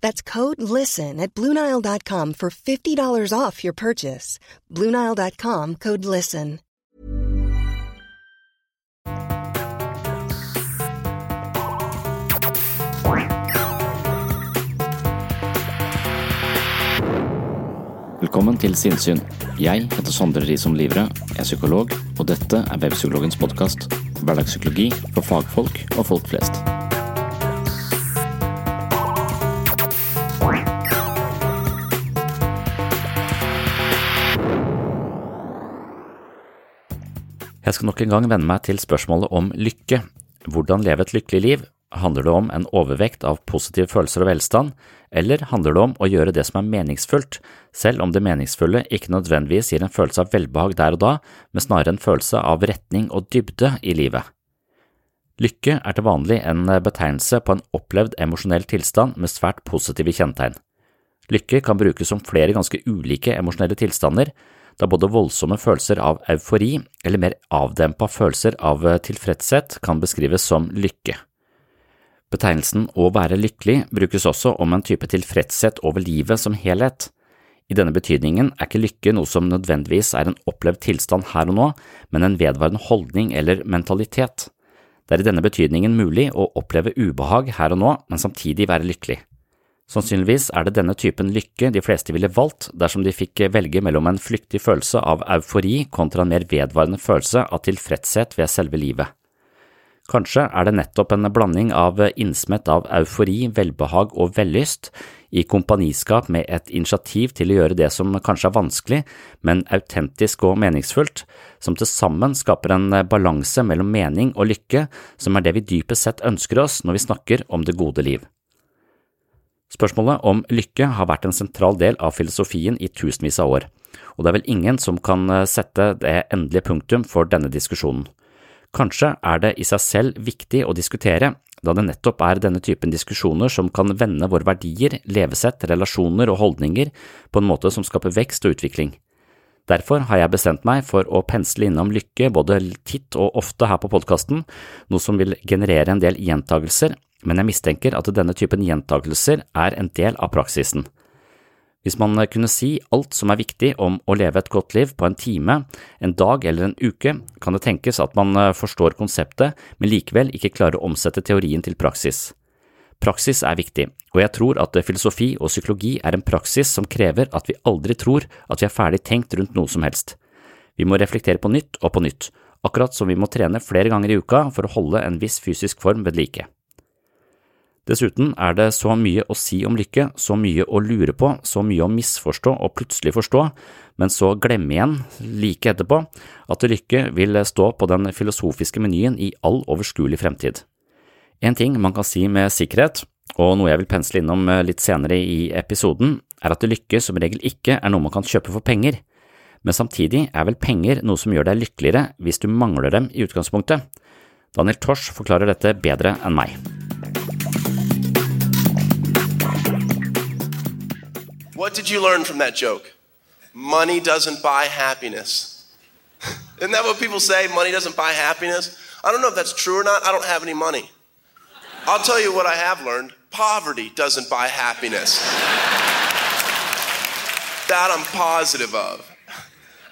That's code LISTEN at Bluenile.com for $50 off your purchase. Bluenile.com code LISTEN. Velkommen til Sinnsyn. Jeg heter Sondre Risom Livre, er psykolog, og dette er Webpsykologens podkast. Hverdagspsykologi for fagfolk og folk flest. Jeg skal nok en gang venne meg til spørsmålet om lykke. Hvordan leve et lykkelig liv? Handler det om en overvekt av positive følelser og velstand, eller handler det om å gjøre det som er meningsfullt, selv om det meningsfulle ikke nødvendigvis gir en følelse av velbehag der og da, men snarere en følelse av retning og dybde i livet? Lykke er til vanlig en betegnelse på en opplevd emosjonell tilstand med svært positive kjennetegn. Lykke kan brukes som flere ganske ulike emosjonelle tilstander, da både voldsomme følelser av eufori eller mer avdempa følelser av tilfredshet kan beskrives som lykke. Betegnelsen å være lykkelig brukes også om en type tilfredshet over livet som helhet. I denne betydningen er ikke lykke noe som nødvendigvis er en opplevd tilstand her og nå, men en vedvarende holdning eller mentalitet. Det er i denne betydningen mulig å oppleve ubehag her og nå, men samtidig være lykkelig. Sannsynligvis er det denne typen lykke de fleste ville valgt dersom de fikk velge mellom en flyktig følelse av eufori kontra en mer vedvarende følelse av tilfredshet ved selve livet. Kanskje er det nettopp en blanding av innsmett av eufori, velbehag og vellyst, i kompaniskap med et initiativ til å gjøre det som kanskje er vanskelig, men autentisk og meningsfullt, som til sammen skaper en balanse mellom mening og lykke, som er det vi dypest sett ønsker oss når vi snakker om det gode liv. Spørsmålet om lykke har vært en sentral del av filosofien i tusenvis av år, og det er vel ingen som kan sette det endelige punktum for denne diskusjonen. Kanskje er det i seg selv viktig å diskutere, da det nettopp er denne typen diskusjoner som kan vende våre verdier, levesett, relasjoner og holdninger på en måte som skaper vekst og utvikling. Derfor har jeg bestemt meg for å pensle innom lykke både titt og ofte her på podkasten, noe som vil generere en del gjentagelser, men jeg mistenker at denne typen gjentagelser er en del av praksisen. Hvis man kunne si alt som er viktig om å leve et godt liv på en time, en dag eller en uke, kan det tenkes at man forstår konseptet, men likevel ikke klarer å omsette teorien til praksis. Praksis er viktig, og jeg tror at filosofi og psykologi er en praksis som krever at vi aldri tror at vi er ferdig tenkt rundt noe som helst. Vi må reflektere på nytt og på nytt, akkurat som vi må trene flere ganger i uka for å holde en viss fysisk form ved like. Dessuten er det så mye å si om lykke, så mye å lure på, så mye å misforstå og plutselig forstå, men så glemme igjen like etterpå at lykke vil stå på den filosofiske menyen i all overskuelig fremtid. En ting man kan si med sikkerhet, og noe jeg vil pensle innom litt senere i episoden, er at lykke som regel ikke er noe man kan kjøpe for penger, men samtidig er vel penger noe som gjør deg lykkeligere hvis du mangler dem i utgangspunktet. Daniel Tosh forklarer dette bedre enn meg. What did you learn from that joke? Money doesn't buy happiness. Isn't that what people say? Money doesn't buy happiness? I don't know if that's true or not. I don't have any money. I'll tell you what I have learned poverty doesn't buy happiness. that I'm positive of.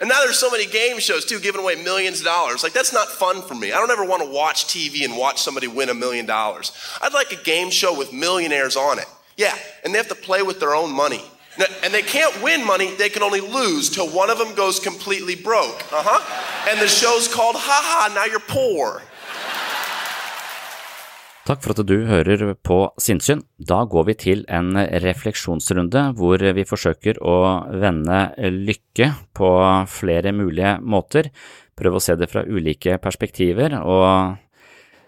And now there's so many game shows too, giving away millions of dollars. Like that's not fun for me. I don't ever want to watch TV and watch somebody win a million dollars. I'd like a game show with millionaires on it. Yeah, and they have to play with their own money. And they can't win money, they can only lose till one of them goes completely broke. Uh huh. And the show's called Ha Ha, now you're poor. Takk for at du hører på Sinnsyn. Da går vi til en refleksjonsrunde hvor vi forsøker å vende lykke på flere mulige måter, prøve å se det fra ulike perspektiver, og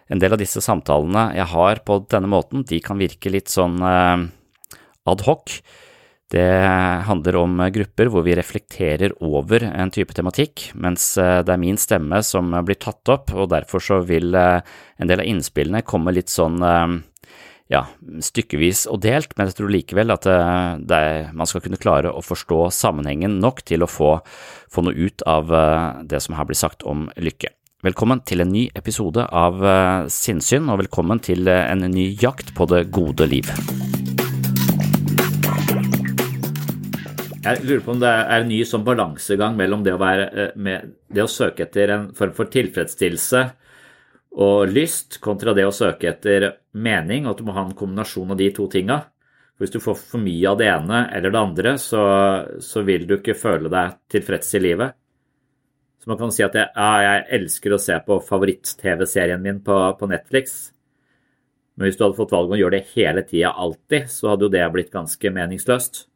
en del av disse samtalene jeg har på denne måten, de kan virke litt sånn eh, ad hoc. Det handler om grupper hvor vi reflekterer over en type tematikk, mens eh, det er min stemme som blir tatt opp, og derfor så vil eh, en del av innspillene komme litt sånn eh, ja, stykkevis og delt, men jeg tror likevel at det, man skal kunne klare å forstå sammenhengen nok til å få, få noe ut av det som her blir sagt om lykke. Velkommen til en ny episode av Sinnsyn, og velkommen til en ny jakt på det gode liv. Jeg lurer på om det er en ny sånn balansegang mellom det å, være, eh, med, det å søke etter en form for tilfredsstillelse og lyst, kontra det å søke etter mening, og at du må ha en kombinasjon av de to tinga. Hvis du får for mye av det ene eller det andre, så, så vil du ikke føle deg tilfreds i livet. Så man kan si at jeg, ja, jeg elsker å se på favoritt-TV-serien min på, på, Netflix. Men hvis du hadde fått valget om å gjøre det hele tida, alltid, så hadde jo det blitt ganske meningsløst.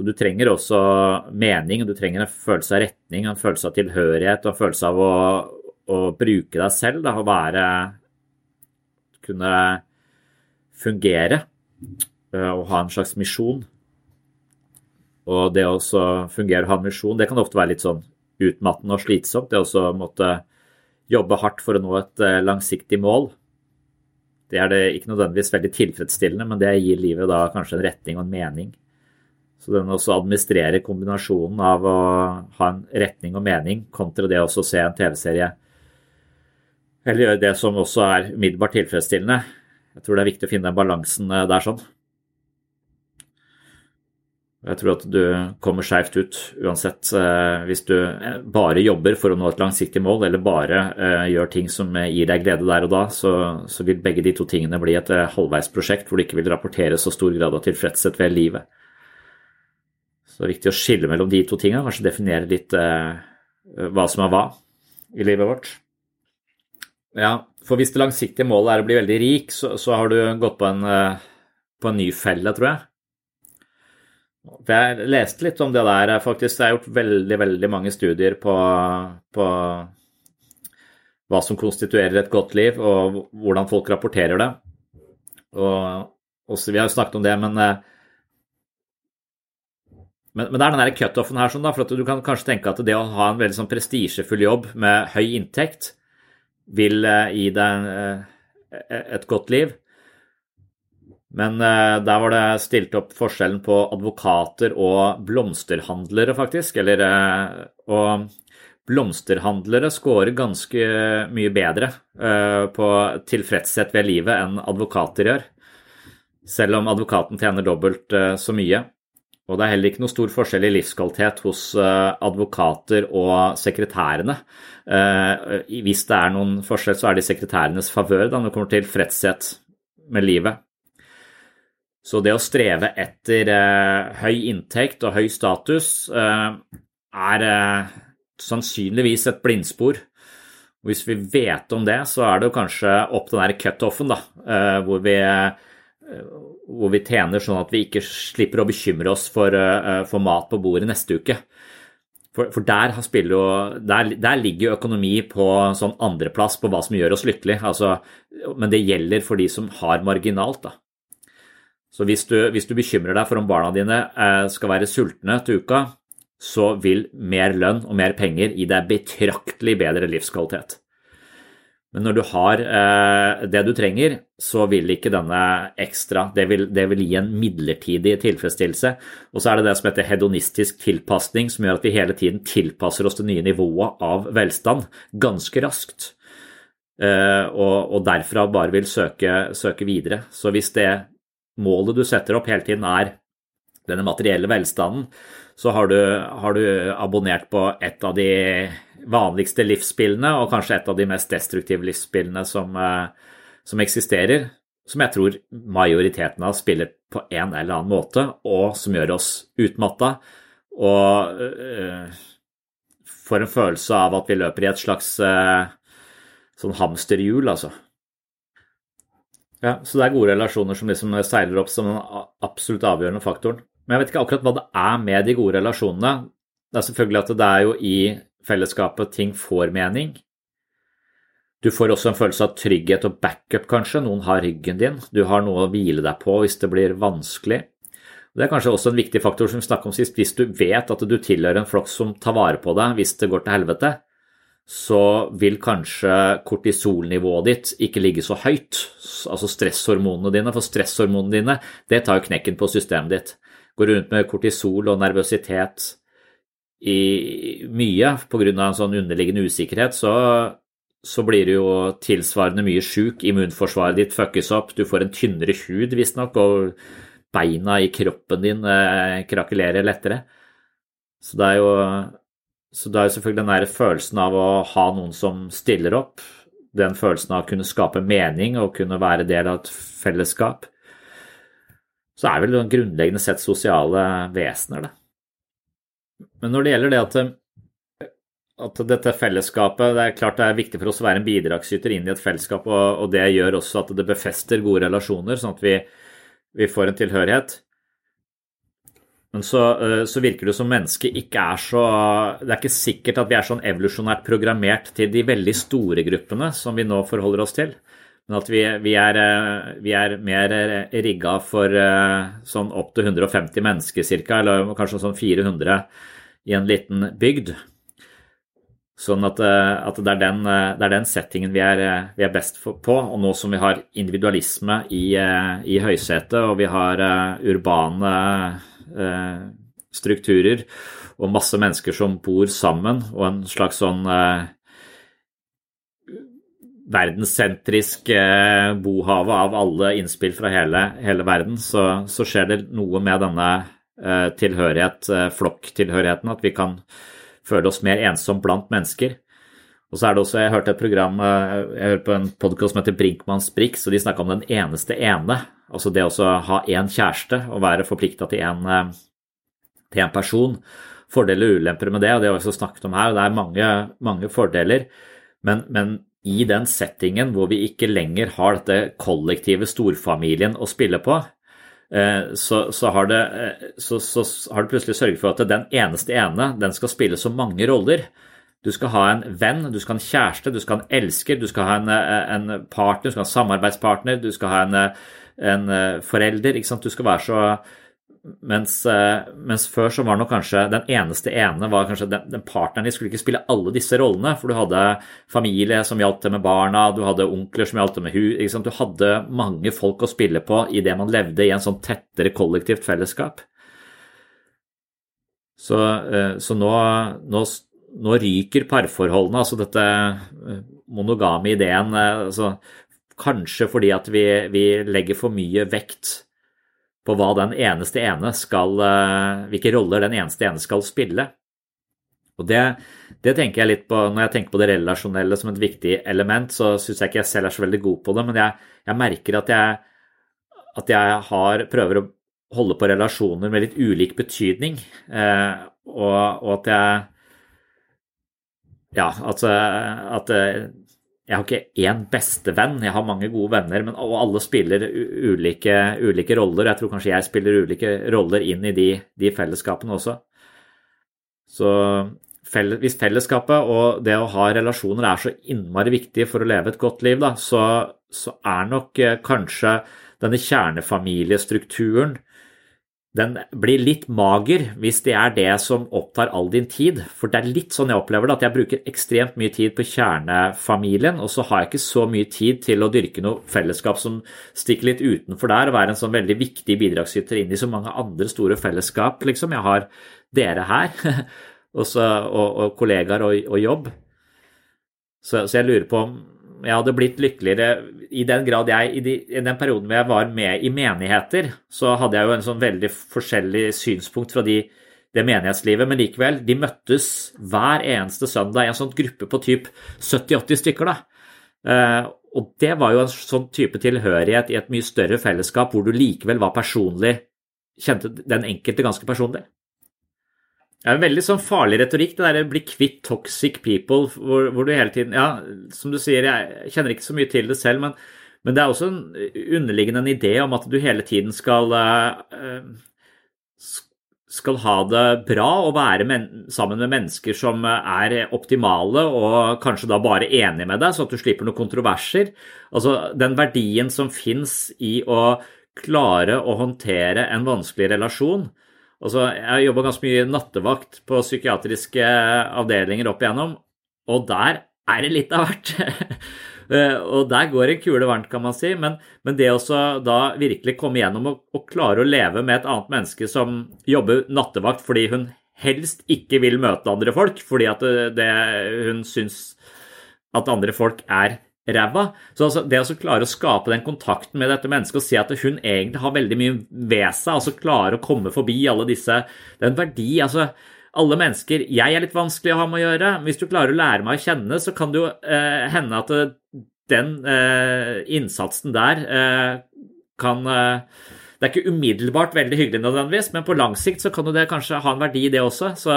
Så du trenger også mening, og du trenger en følelse av retning, en følelse av tilhørighet og en følelse av å, å bruke deg selv. Da, å være Kunne fungere øh, og ha en slags misjon. Og det å fungere og ha en misjon, det kan ofte være litt sånn utmattende og slitsomt. Det å måtte jobbe hardt for å nå et øh, langsiktig mål. Det er det ikke nødvendigvis veldig tilfredsstillende, men det gir livet da kanskje en retning og en mening. Så den også administrerer kombinasjonen av å ha en retning og mening kontra det å se en TV-serie. Eller gjøre det som også er umiddelbart tilfredsstillende. Jeg tror det er viktig å finne den balansen eh, der sånn. Jeg tror at du kommer skeivt ut uansett eh, hvis du eh, bare jobber for å nå et langsiktig mål, eller bare gjør ting som gir deg glede der og da, så, vil begge de to tingene bli et halvveisprosjekt hvor du ikke vil rapportere så stor grad av tilfredshet ved livet. Så det er viktig å skille mellom de to tingene, kanskje definere litt eh, hva som er hva i livet vårt. Ja, for hvis det langsiktige målet er å bli veldig rik, så, så har du gått på en, eh, på en ny felle, tror jeg. Jeg leste litt om det der, faktisk. Det er gjort veldig, veldig mange studier på, på hva som konstituerer et godt liv, og hvordan folk rapporterer det. Og også, vi har jo snakket om det, men eh, men, men, det er den der cutoffen her, sånn da, for du kan kanskje tenke at det å ha en veldig sånn prestisjefull jobb med høy inntekt vil eh, gi deg eh, et godt liv. Men eh, der var det stilt opp forskjellen på advokater og blomsterhandlere, faktisk. Eller, eh, og blomsterhandlere scorer ganske mye bedre eh, på tilfredshet ved livet enn advokater gjør. Selv om advokaten tjener dobbelt eh, så mye. Og det er heller ikke noe stor forskjell i livskvalitet hos eh, advokater og sekretærene. Eh, hvis det er noen forskjell, så er det i sekretærenes favør når det kommer til fredshet med livet. Så det å streve etter eh, høy inntekt og høy status er sannsynligvis et blindspor. Hvis vi vet om det, så er det kanskje opp den der cutoffen, da, hvor vi hvor vi tjener sånn at vi ikke slipper å bekymre oss for, uh, for mat på bordet neste uke. For, for der, jo, der, der, ligger jo økonomi på sånn andreplass på hva som gjør oss lykkelige. Altså, men det gjelder for de som har marginalt. Da. Så hvis du, hvis du, bekymrer deg for om barna dine skal være sultne til uka, så vil mer lønn og mer penger gi deg betraktelig bedre livskvalitet. Men når du har eh, det du trenger, så vil ikke denne ekstra det vil, det vil, gi en midlertidig tilfredsstillelse. Og så er det det som heter hedonistisk tilpasning, som gjør at vi hele tiden tilpasser oss det nye nivået av velstand ganske raskt. Eh, og, og, derfra bare vil søke, søke videre. Så hvis det målet du setter opp hele tiden er denne materielle velstanden, så har du, har du abonnert på et av de vanligste livsspillene, og kanskje et av de mest destruktive livsspillene som, eh, som eksisterer. Som jeg tror majoriteten av spiller på en eller annen måte, og som gjør oss utmatta. Og øh, får en følelse av at vi løper i et slags øh, sånn hamsterhjul, altså. Ja, Så det er gode relasjoner som liksom seiler opp som den absolutt avgjørende faktoren. Men jeg vet ikke akkurat hva det er med de gode relasjonene. Det er selvfølgelig at det er jo i fellesskapet ting får mening. Du får også en følelse av trygghet og backup, kanskje. Noen har ryggen din. Du har noe å hvile deg på hvis det blir vanskelig. Det er kanskje også en viktig faktor som vi snakket om sist. Hvis du vet at du tilhører en flokk som tar vare på deg hvis det går til helvete, så vil kanskje kortisolnivået ditt ikke ligge så høyt, altså stresshormonene dine, for stresshormonene dine det tar jo knekken på systemet ditt. Går rundt med kortisol og nervøsitet i mye pga. en sånn underliggende usikkerhet, så, så blir du jo tilsvarende mye sjuk. Immunforsvaret ditt fuckes opp, du får en tynnere hud visstnok, og beina i kroppen din eh, krakelerer lettere. Så det er jo så det er jo selvfølgelig den der følelsen av å ha noen som stiller opp, den følelsen av å kunne skape mening og kunne være del av et fellesskap. Så er vel grunnleggende sett sosiale vesener, det. Men når det gjelder det at, at dette fellesskapet Det er klart det er viktig for oss å være en bidragsyter inn i et fellesskap, og, og det gjør også at det befester gode relasjoner, sånn at vi, vi får en tilhørighet. Men så, eh, så, virker det som mennesket ikke er så Det er ikke sikkert at vi er sånn evolusjonært programmert til de veldig store gruppene som vi nå forholder oss til. Men at vi, vi, er, eh, vi er, mer rigga for eh, sånn opp til 150 mennesker ca., eller kanskje sånn 400 i en liten bygd. Sånn at, at det, er den, det, er den, settingen vi er, vi er, best på. Og nå som vi har individualisme i, i høysetet, og vi har urbane Eh, strukturer og masse mennesker som bor sammen, og en slags sånn eh, verdenssentrisk eh, bohavet av alle innspill fra hele, hele verden, så, så, skjer det noe med denne eh, tilhørighet, eh, flokktilhørigheten, at vi kan føle oss mer ensomme blant mennesker. Og så er det også, Jeg hørte et program, eh, jeg hørte på en podkast som heter Brinkmanns Brix, og de snakka om den eneste ene. Altså det å ha én kjæreste og være forplikta til én en person. Fordeler og ulemper med det, og det har vi også snakket om her. og Det er mange, mange fordeler, men, men, i den settingen hvor vi ikke lenger har dette kollektive storfamilien å spille på, eh, så, så, har det, eh, så, så, har det, plutselig sørget for at den eneste ene den skal spille så mange roller. Du skal ha en venn, du skal ha en kjæreste, du skal ha en elsker, du skal ha en, eh, en partner, du skal ha en samarbeidspartner, du skal ha en, en forelder. Du skal være så mens, eh, mens, før så var nok kanskje den eneste ene var kanskje den, den partneren din skulle ikke spille alle disse rollene, for du hadde familie som hjalp til med barna, du hadde onkler som hjalp til med hus Du hadde mange folk å spille på i det man levde i en sånn tettere kollektivt fellesskap. Så, eh, så nå, nå, nå, ryker parforholdene, altså dette eh, monogame ideen, altså, kanskje fordi at vi, vi legger for mye vekt på hva den eneste ene skal eh, Hvilke roller den eneste ene skal spille. Og det, det, tenker jeg litt på når jeg tenker på det relasjonelle som et viktig element, så syns jeg ikke jeg selv er så veldig god på det, men jeg, jeg merker at jeg, at jeg har, prøver å holde på relasjoner med litt ulik betydning, eh, og, og, at jeg Ja, altså at, at jeg har ikke én bestevenn, jeg har mange gode venner, men, alle spiller ulike, ulike, roller. Jeg tror kanskje jeg spiller ulike roller inn i de, de fellesskapene også. Så hvis fellesskapet og det å ha relasjoner er så innmari viktig for å leve et godt liv, da, så, så er nok eh, kanskje denne kjernefamiliestrukturen den blir litt mager hvis det er det som opptar all din tid. For det er litt sånn jeg opplever det, at jeg bruker ekstremt mye tid på kjernefamilien, og så har jeg ikke så mye tid til å dyrke noe fellesskap som stikker litt utenfor der, og være en sånn veldig viktig bidragsyter inn i så mange andre store fellesskap, liksom. Jeg har dere her, og, og, og kollegaer og, og jobb. Så, så jeg lurer på om jeg hadde blitt lykkeligere i den grad jeg i, de, i, den perioden hvor jeg var med i menigheter, så hadde jeg jo en sånn veldig forskjellig synspunkt fra de, det menighetslivet, men likevel, de møttes hver eneste søndag i en sånn gruppe på typ 70-80 stykker. da. Uh, og det var jo en sånn type tilhørighet i et mye større fellesskap hvor du likevel var personlig, kjente den enkelte ganske personlig. Det er en veldig sånn farlig retorikk, det der å bli kvitt toxic people, hvor, hvor, du hele tiden Ja, som du sier, jeg kjenner ikke så mye til det selv, men, men det er også en underliggende en idé om at du hele tiden skal uh, skal ha det bra og være men, sammen med mennesker som er optimale og kanskje da bare enige med deg, så at du slipper noen kontroverser. Altså den verdien som fins i å klare å håndtere en vanskelig relasjon, Altså, jeg jobba ganske mye nattevakt på psykiatriske avdelinger opp igjennom, og der er det litt av hvert. Eh, og der går en kule varmt, kan man si. Men, men det å da virkelig komme gjennom og, og, klare å leve med et annet menneske som jobber nattevakt fordi hun helst ikke vil møte andre folk, fordi det, det, hun syns at andre folk er ræva. Så altså, det å klare å skape den kontakten med dette mennesket og se at hun egentlig har veldig mye ved seg, altså klare å komme forbi alle disse Det er en verdi. altså alle mennesker Jeg er litt vanskelig å ha med å gjøre. Hvis du klarer å lære meg å kjenne, så kan det jo eh, hende at den eh, innsatsen der eh, kan eh, Det er ikke umiddelbart veldig hyggelig nødvendigvis, men på lang sikt så kan jo det kanskje ha en verdi, det også. Så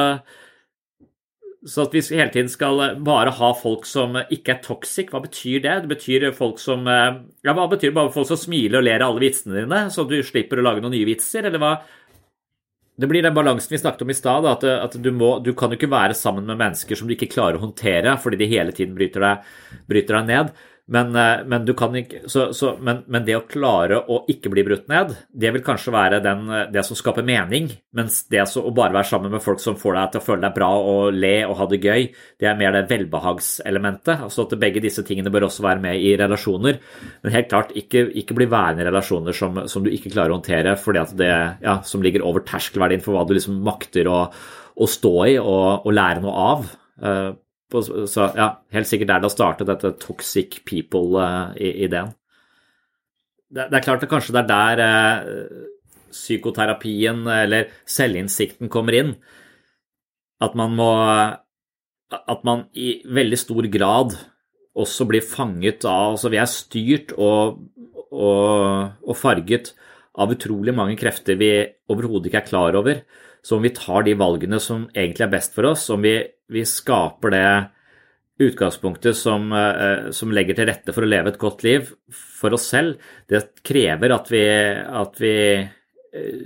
så at vi hele tiden skal eh, bare ha folk som eh, ikke er toxic, hva betyr det? Det betyr folk som eh, Ja, hva betyr det? Bare folk som smiler og ler av alle vitsene dine, så du slipper å lage noen nye vitser, eller hva? Det blir den balansen vi snakket om i stad, at, at du, må, du, kan jo ikke være sammen med mennesker som du ikke klarer å håndtere fordi de hele tiden bryter deg, bryter deg ned. Men, eh, men, ikke, så, så, men, men, det å klare å ikke bli brutt ned, det vil kanskje være den, eh, det som skaper mening. Mens det å bare være sammen med folk som får deg til å føle deg bra og le og ha det gøy, det er mer det velbehagselementet. Altså at begge disse tingene bør også være med i relasjoner. Men helt klart, ikke, ikke bli værende i relasjoner som, som, du ikke klarer å håndtere fordi at det ja, som ligger over terskelverdien for hva du liksom makter å, å stå i og, og lære noe av. Så ja, helt sikkert der det har startet, dette toxic people-ideen. Det, det, er klart at kanskje det er der eh, psykoterapien eller selvinnsikten kommer inn. At man må At man i veldig stor grad også blir fanget av Altså vi er styrt og, og, og farget av utrolig mange krefter vi overhodet ikke er klar over. Så om vi tar de valgene som egentlig er best for oss, om vi, vi skaper det utgangspunktet som, eh, som, legger til rette for å leve et godt liv for oss selv, det krever at vi, at vi eh,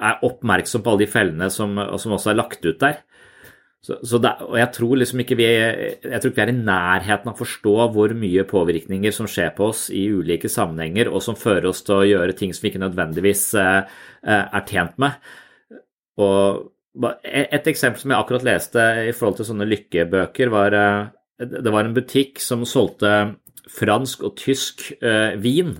er oppmerksom på alle de fellene som, som også er lagt ut der. Så, så det, og jeg tror liksom ikke vi jeg tror ikke vi er i nærheten av å forstå hvor mye påvirkninger som skjer på oss i ulike sammenhenger, og som fører oss til å gjøre ting som vi ikke nødvendigvis eh, er tjent med. Og et eksempel som jeg akkurat leste i forhold til sånne lykkebøker, var eh, Det var en butikk som solgte fransk og tysk eh, vin.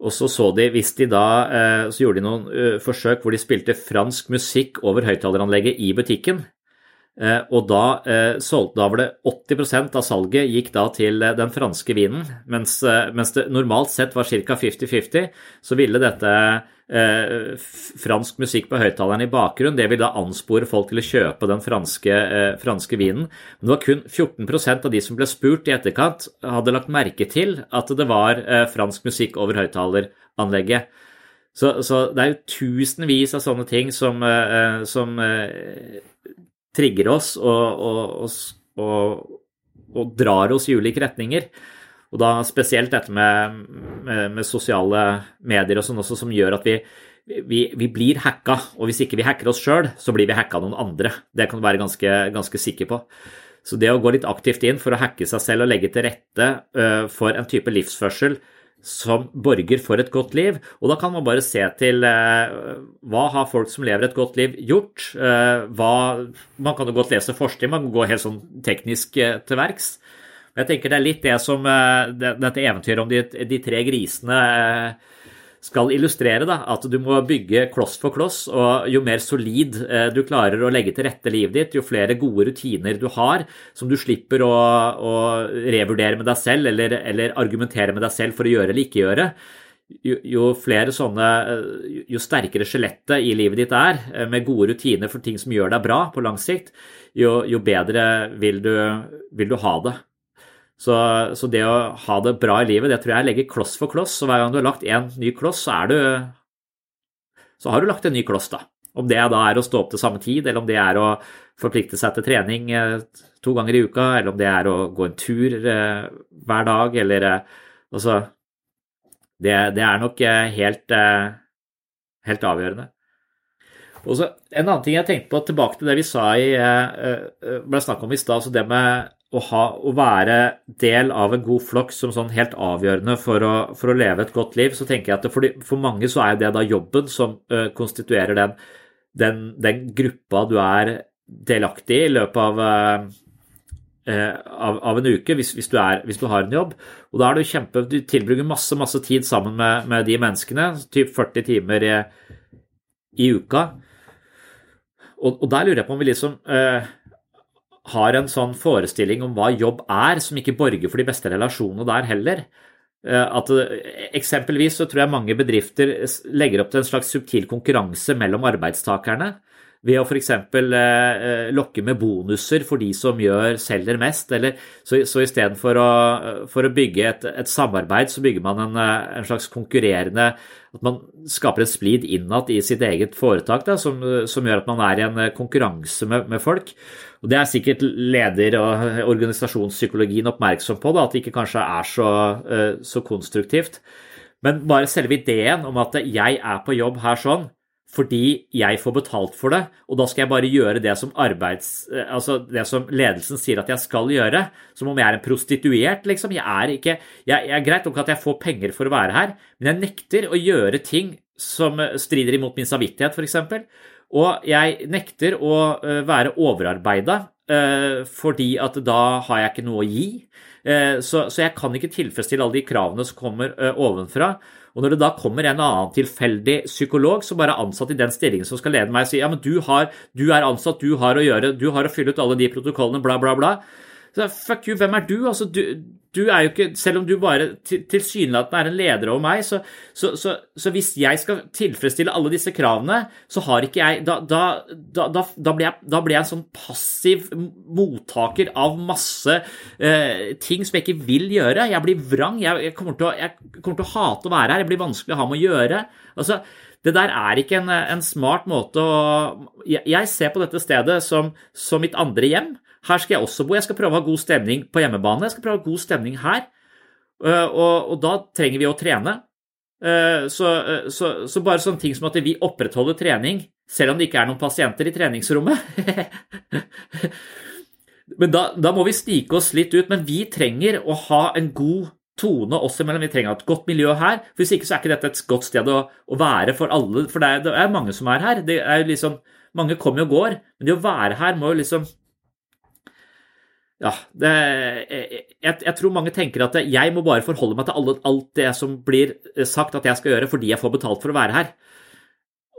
Og så så de, hvis de da, eh, så gjorde de noen forsøk hvor de spilte fransk musikk over høyttaleranlegget i butikken. Og da, da, var det 80% av salget gikk da til den franske vinen, mens, mens det normalt sett var ca. 50-50, så ville dette eh, fransk musikk på høyttaleren i bakgrunnen. Det ville da anspore folk til å kjøpe den franske, eh, franske vinen. Men det var kun 14% av de som ble spurt i etterkant, hadde lagt merke til at det var eh, fransk musikk over høyttaleranlegget. Så, så, det er jo tusenvis av sånne ting som, eh, som eh, trigger oss og, og, og, og drar oss i ulike retninger. Og da spesielt dette med, med, med sosiale medier og sånn også, som gjør at vi, vi, vi, blir hacka. Og hvis ikke vi hacker oss sjøl, så blir vi hacka noen andre. Det kan du være ganske, ganske, sikker på. Så det å gå litt aktivt inn for å hacke seg selv og legge til rette uh, for en type livsførsel som borger for et godt liv. Og da kan man bare se til eh, hva har folk som lever et godt liv, gjort? Eh, hva, man kan jo godt lese forskning, man kan gå helt sånn teknisk eh, til verks. Jeg tenker det er litt det som eh, det, dette eventyret om de, de tre grisene eh, skal illustrere, da, at du må bygge kloss for kloss, og jo mer solid eh, du klarer å legge til rette livet ditt, jo flere gode rutiner du har som du slipper å, å revurdere med deg selv eller, eller, argumentere med deg selv for å gjøre eller ikke gjøre, jo, jo sånne, eh, jo sterkere skjelettet i livet ditt er, eh, med gode rutiner for ting som gjør deg bra på lang sikt, jo, jo bedre vil du, vil du ha det. Så, så, det å ha det bra i livet, det tror jeg legger kloss for kloss. Og hver gang du har lagt én ny kloss, så er du Så har du lagt en ny kloss, da. Om det da er å stå opp til samme tid, eller om det er å forplikte seg til trening eh, to ganger i uka, eller om det er å gå en tur eh, hver dag, eller eh, Altså det, det, er nok helt, helt avgjørende. Og så En annen ting jeg tenkte på, tilbake til det vi sa i, ble snakk om i stad, altså det med å, ha, å, være del av en god flokk som sånn helt avgjørende for å, for å, leve et godt liv, så tenker jeg at for, de, for mange så er det da jobben som uh, konstituerer den, den, den, gruppa du er delaktig i i løpet av, uh, av, av en uke, hvis, hvis, du er, hvis, du har en jobb. Og da er du kjempe Du tilbruker masse, masse tid sammen med, med de menneskene, typ 40 timer i, i uka. Og, og, der lurer jeg på om vi liksom har en sånn forestilling om hva jobb er, som ikke borger for de beste relasjonene der heller. Eh, at eh, Eksempelvis så tror jeg mange bedrifter legger opp til en slags subtil konkurranse mellom arbeidstakerne ved å f.eks. Eh, lokke med bonuser for de som gjør, selger mest. Eller, så, så istedenfor å, for å bygge et, et, samarbeid, så bygger man en, en, slags konkurrerende At man skaper en splid innad i sitt eget foretak da, som, som, gjør at man er i en konkurranse med, med folk. Og Det er sikkert leder- og organisasjonspsykologien oppmerksom på, da, at det ikke kanskje er så, eh, så, konstruktivt. Men bare selve ideen om at jeg er på jobb her sånn fordi jeg får betalt for det, og da skal jeg bare gjøre det som, arbeids, eh, altså det som ledelsen sier at jeg skal gjøre, som om jeg er en prostituert, liksom. Jeg er ikke jeg, jeg er Greit nok at jeg får penger for å være her, men jeg nekter å gjøre ting som strider imot min samvittighet, f.eks. Og jeg nekter å eh, være overarbeida, eh, fordi at da har jeg ikke noe å gi. Eh, så jeg kan ikke tilfredsstille alle de kravene som kommer ovenfra. Og når det da kommer en annen tilfeldig psykolog som bare er ansatt i den stillingen som skal lede meg, og sier ja, men du, har, du er ansatt, du har å gjøre, du har å fylle ut alle de protokollene, bla, bla, bla. Så fuck you, hvem er du? Altså, du, du er jo ikke Selv om du bare tilsynelatende er en leder over meg, så, så, så, så, hvis jeg skal tilfredsstille alle disse kravene, så har ikke jeg Da, da, da, da blir, jeg, jeg, en sånn passiv mottaker av masse eh, ting som jeg ikke vil gjøre. Jeg blir vrang. Jeg, jeg, kommer å, jeg, kommer til å, hate å være her. Jeg blir vanskelig å ha med å gjøre. Altså, det der er ikke en, en smart måte å jeg, ser på dette stedet som, som mitt andre hjem. Her skal jeg også bo. Jeg skal prøve å ha god stemning på hjemmebane. Jeg skal prøve å ha god stemning her. Eh, og, og da trenger vi å trene. Eh, så, eh, så, så, bare sånne ting som at vi opprettholder trening selv om det ikke er noen pasienter i treningsrommet. Men da, da, må vi snike oss litt ut. Men vi trenger å ha en god tone oss imellom. Vi trenger et godt miljø her. for Hvis ikke så er ikke dette et godt sted å, å være for alle. For det er, det er, mange som er her. Det er liksom, mange kommer og går. Men det å være her må jo liksom ja, det, jeg, jeg, tror mange tenker at jeg må bare forholde meg til alle, alt det som blir sagt at jeg skal gjøre fordi jeg får betalt for å være her.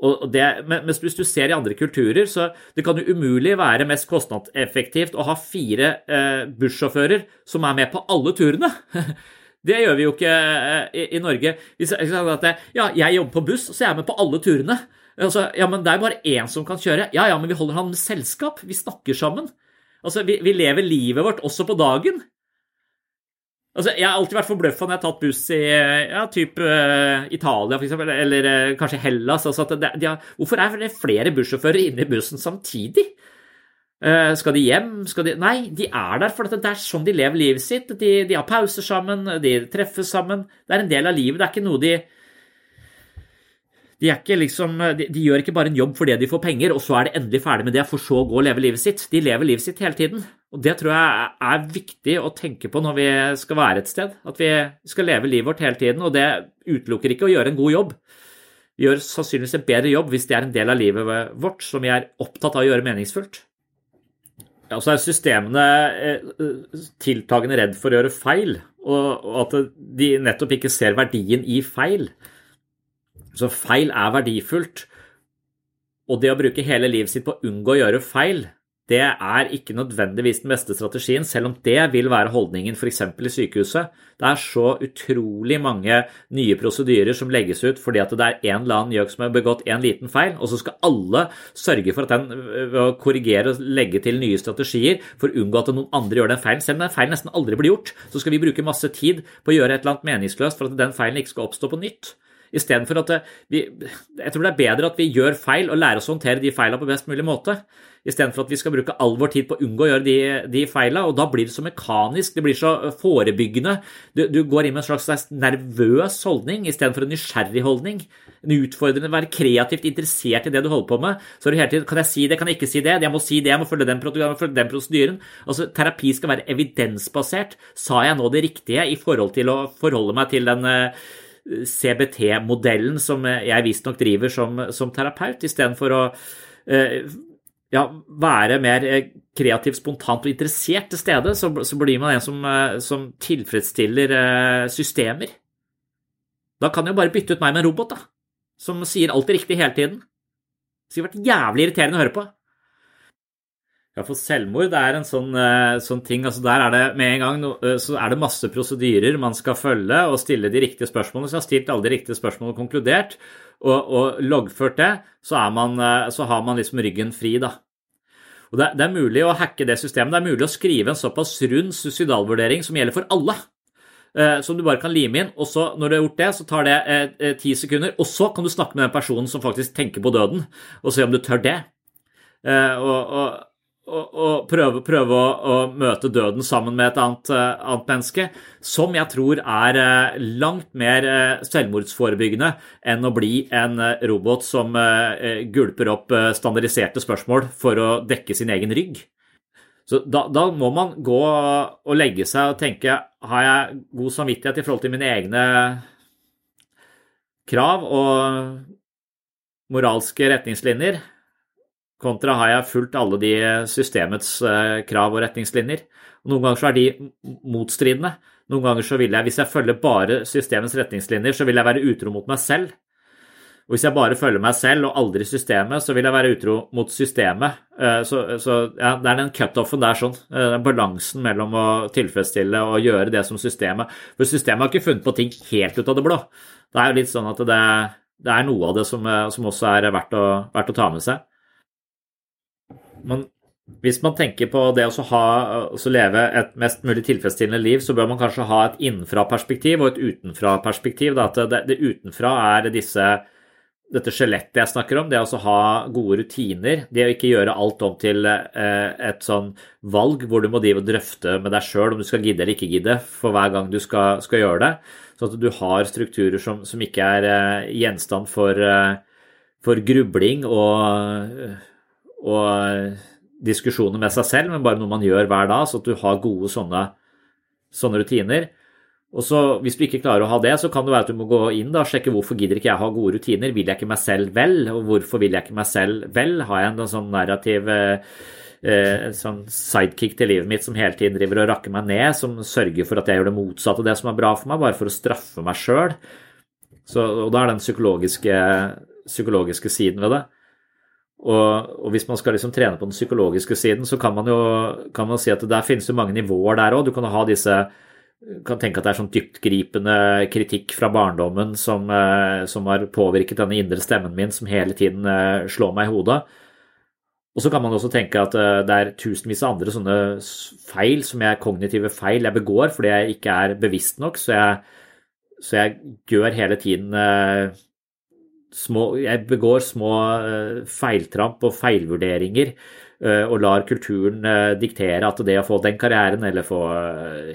Og det, men hvis du ser i andre kulturer, så det kan jo umulig være mest kostnadseffektivt å ha fire eh, bussjåfører som er med på alle turene. Det gjør vi jo ikke eh, i, i Norge. Hvis jeg, at ja, jeg jobber på buss, så jeg er med på alle turene. Altså, ja, men Det er bare én som kan kjøre. Ja, ja, men vi holder han med selskap. Vi snakker sammen. Altså, vi, vi, lever livet vårt også på dagen. Altså, jeg har alltid vært forbløffa når jeg har tatt buss i ja, typ uh, Italia for eksempel, eller uh, kanskje Hellas. Altså det, de har, hvorfor er det flere bussjåfører inne i bussen samtidig? Uh, skal de hjem? Skal de Nei, de er der, for det er sånn de lever livet sitt. De, de, har pauser sammen, de treffes sammen. Det er en del av livet. Det er ikke noe de de, liksom, de, de, gjør ikke bare en jobb fordi de får penger, og så er det endelig ferdig med det, for så å gå og leve livet sitt. De lever livet sitt hele tiden. Og Det tror jeg er viktig å tenke på når vi skal være et sted. At vi skal leve livet vårt hele tiden, og det utelukker ikke å gjøre en god jobb. Vi gjør sannsynligvis en bedre jobb hvis det er en del av livet vårt som vi er opptatt av å gjøre meningsfullt. Ja, så er systemene eh, tiltagende redd for å gjøre feil, og at de nettopp ikke ser verdien i feil. Så feil er verdifullt. Og det å bruke hele livet sitt på å unngå å gjøre feil, det er ikke nødvendigvis den beste strategien, selv om det vil være holdningen f.eks. i sykehuset. Det er så utrolig mange nye prosedyrer som legges ut fordi at det er en eller annen gjøk som har begått en liten feil, og så skal alle sørge for at den ved å korrigere og legge til nye strategier for å unngå at noen andre gjør den feilen. Selv om den feilen nesten aldri blir gjort, så skal vi bruke masse tid på å gjøre et eller annet meningsløst for at den feilen ikke skal oppstå på nytt. Istedenfor at vi Jeg tror det er bedre at vi gjør feil og lærer oss å håndtere de feilene på best mulig måte. Istedenfor at vi skal bruke all vår tid på å unngå å gjøre de, de feilene. Og da blir det så mekanisk, det blir så forebyggende. Du, du går inn med en slags nervøs holdning istedenfor en nysgjerrig holdning. En utfordrende, være kreativt interessert i det du holder på med. Så er du hele tiden Kan jeg si det, kan jeg ikke si det? Jeg må si det, jeg må følge den, den prosedyren. Altså, terapi skal være evidensbasert. Sa jeg nå det riktige i forhold til å forholde meg til den uh, CBT-modellen som jeg visstnok driver som, som terapeut, istedenfor å eh, ja, være mer kreativ, kreativt, spontant og interessert til stede, så, så blir man en som, eh, som, tilfredsstiller systemer. Da kan jeg jo bare bytte ut meg med en robot, da, som sier alt det riktige hele tiden. Det skulle vært jævlig irriterende å høre på. Ja, for selvmord er en sånn, uh, sånn, ting. altså Der er det med en gang uh, så er det masse prosedyrer man skal følge og stille de riktige spørsmålene. Så jeg har stilt alle de riktige spørsmålene og konkludert, og, og loggført det, så, man, uh, så, har man liksom ryggen fri, da. Og det, det, er mulig å hacke det systemet. Det er mulig å skrive en såpass rund suicidalvurdering som gjelder for alle. Som du bare kan lime inn, og så når du har gjort det, så tar det ti sekunder. Og så kan du snakke med den personen som faktisk tenker på døden, og se om du tør det. og, og og, prøve, prøve å, å, møte døden sammen med et annet, uh, annet, menneske, som jeg tror er uh, langt mer uh, selvmordsforebyggende enn å bli en robot som gulper opp standardiserte spørsmål for å dekke sin egen rygg. Så da, da, må man gå og legge seg og tenke har jeg god samvittighet i forhold til mine egne krav og moralske retningslinjer? Kontra har jeg fulgt alle de systemets eh, krav og retningslinjer. Noen ganger så er de motstridende. Noen ganger så vil jeg, hvis jeg følger bare systemets retningslinjer, så vil jeg være utro mot meg selv. Og hvis jeg bare følger meg selv og aldri systemet, så vil jeg være utro mot systemet. Eh, så, så ja, det er den cutoffen der, sånn. Eh, den balansen mellom å tilfredsstille og gjøre det som systemet For systemet har ikke funnet på ting helt ut av det blå. Det er jo litt sånn at det, det er noe av det som, som også er verdt å, verdt å ta med seg man, hvis man tenker på det å ha, leve et mest mulig tilfredsstillende liv, så bør man kanskje ha et innenfra-perspektiv og et utenfra-perspektiv. Det, det, utenfra er disse, dette skjelettet jeg snakker om, det å ha gode rutiner. Det å ikke gjøre alt om til eh, et sånn valg hvor du må drive og drøfte med deg sjøl om du skal gidde eller ikke gidde for hver gang du skal, skal gjøre det. Sånn at du har strukturer som, som ikke er eh, gjenstand for, eh, for grubling og og diskusjoner med seg selv, men bare noe man gjør hver dag, så at du har gode sånne, sånne rutiner. Og så Hvis du ikke klarer å ha det, så kan det være at du må gå inn og sjekke hvorfor gidder ikke jeg ha gode rutiner. Vil jeg ikke meg selv vel? Og hvorfor vil jeg ikke meg selv vel? Har jeg en sånn narrativ eh, eh sånn sidekick til livet mitt som hele tiden driver og rakker meg ned, som sørger for at jeg gjør det motsatte av det som er bra for meg, bare for å straffe meg sjøl? Og da er den psykologiske, psykologiske siden ved det. Og, og, hvis man skal liksom trene på den psykologiske siden, så kan man jo kan man si at der finnes jo mange nivåer der òg. Du kan ha disse kan tenke at det er sånn dyptgripende kritikk fra barndommen som, eh, som, har påvirket denne indre stemmen min, som hele tiden eh, slår meg i hodet. Og så kan man også tenke at eh, det er tusenvis av andre sånne feil som jeg kognitive feil jeg begår fordi jeg ikke er bevisst nok, så jeg, så jeg gjør hele tiden små, jeg begår små uh, feiltramp og feilvurderinger og lar kulturen diktere at det å få den karrieren eller få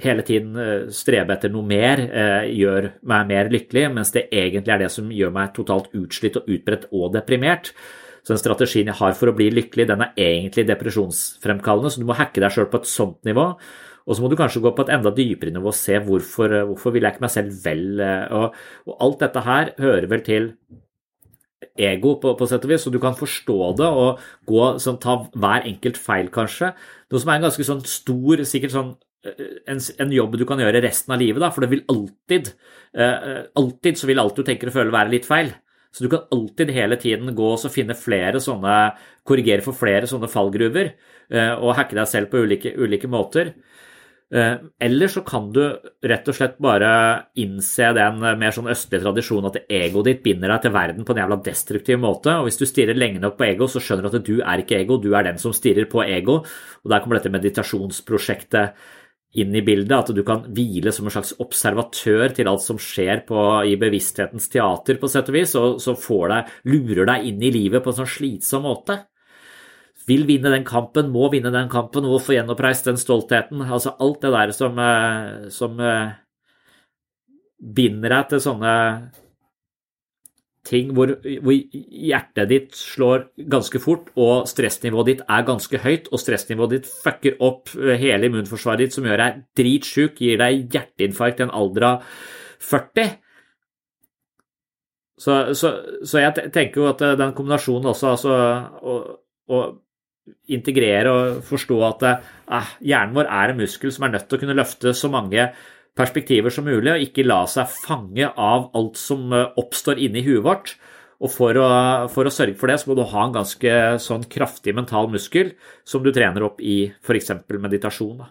hele tiden strebe etter noe mer gjør meg mer lykkelig, mens det egentlig er det som gjør meg totalt utslitt og utbredt og deprimert. Så den strategien jeg har for å bli lykkelig, den er egentlig depresjonsfremkallende, så du må hacke deg sjøl på et sånt nivå. Og så må du kanskje gå på et enda dypere nivå og se hvorfor, eh, hvorfor vil jeg ikke meg selv vel. Eh, og, og, alt dette her hører vel til ego, på, på sett og vis, så du kan forstå det og gå, sånn, ta hver enkelt feil, kanskje. Noe som er en ganske sånn stor, sikkert sånn eh, en, en, jobb du kan gjøre resten av livet, da, for det vil alltid eh, Alltid så vil alt du tenker og føler være litt feil. Så du kan alltid hele tiden gå og finne flere sånne Korrigere for flere sånne fallgruver eh, og hacke deg selv på ulike, ulike måter. Eh, eller så kan du rett og slett bare innse den mer sånn østlige tradisjonen at egoet ditt binder deg til verden på en jævla destruktiv måte. Og hvis du stirrer lenge nok på ego, så skjønner du at du er ikke ego, du er den som stirrer på ego. Og der kommer dette meditasjonsprosjektet inn i bildet, at du kan hvile som en slags observatør til alt som skjer på, i bevissthetens teater, på sett og vis, og så deg, lurer deg inn i livet på en sånn slitsom måte vil vinne den kampen, må vinne den kampen og få gjenoppreist den stoltheten. Altså alt det der som, eh, som eh, binder deg til sånne ting hvor, hvor, hjertet ditt slår ganske fort, og stressnivået ditt er ganske høyt, og stressnivået ditt fucker opp eh, hele immunforsvaret ditt, som gjør deg dritsjuk, gir deg hjerteinfarkt i en alder av 40. Så, så, så jeg tenker jo at den kombinasjonen også, altså, og, og integrere og forstå at eh, hjernen vår er en muskel som er nødt til å kunne løfte så mange perspektiver som mulig, og ikke la seg fange av alt som eh, oppstår inni huet vårt. Og for å, for å, sørge for det, så må du ha en ganske sånn kraftig mental muskel som du trener opp i f.eks. meditasjon. Da.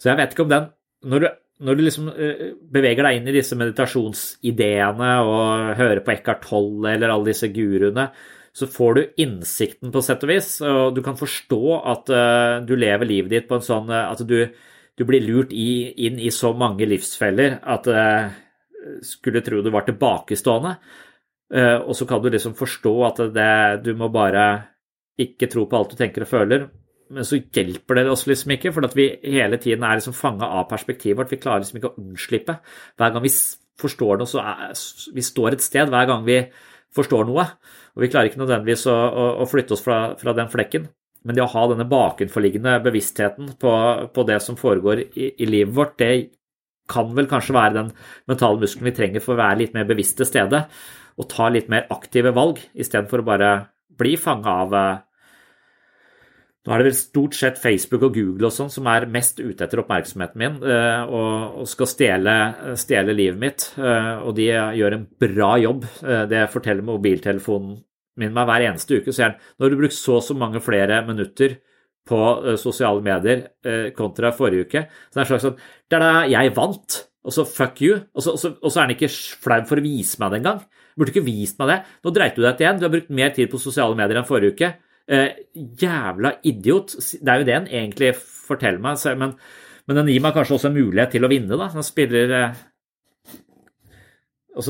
Så jeg vet ikke om den Når du, når du liksom uh, beveger deg inn i disse meditasjonsideene og hører på Eckhart Tolle eller alle disse guruene, så får du innsikten på sett og vis, og du kan forstå at uh, du lever livet ditt på en sånn uh, at du, du blir lurt i, inn i så mange livsfeller at skulle tro du var tilbakestående. og så kan du liksom forstå at det, du må bare ikke tro på alt du tenker og føler. Men så hjelper det oss liksom ikke, for at vi hele tiden er liksom fanga av perspektivet vårt. Vi klarer liksom ikke å unnslippe. Hver gang vi forstår noe, så er vi står et sted. Hver gang vi forstår noe. Og vi klarer ikke nødvendigvis å, å, å flytte oss fra, fra, den flekken. Men det å ha denne bakenforliggende bevisstheten på, på det som foregår i, i, livet vårt, det kan vel kanskje være den mentale muskelen vi trenger for å være litt mer bevisst til stede og ta litt mer aktive valg, istedenfor å bare bli fanga av eh, nå er det vel stort sett Facebook og Google og sånn som er mest ute etter oppmerksomheten min eh, og, skal stjele, stjele, livet mitt. Eh, og de gjør en bra jobb. Eh, det forteller mobiltelefonen min meg hver eneste uke. Så jeg, når du bruker så og så mange flere minutter på sosiale medier kontra forrige uke. Så det er en slags sånn Der da, jeg vant. Og så fuck you. Og så, og så, og så er han ikke flau for å vise meg det engang. Burde ikke vist meg det. Nå dreit du deg til igjen. Du har brukt mer tid på sosiale medier enn forrige uke. Eh, jævla idiot. Det er jo det han egentlig forteller meg, men, men den gir meg kanskje også en mulighet til å vinne, da. Han spiller og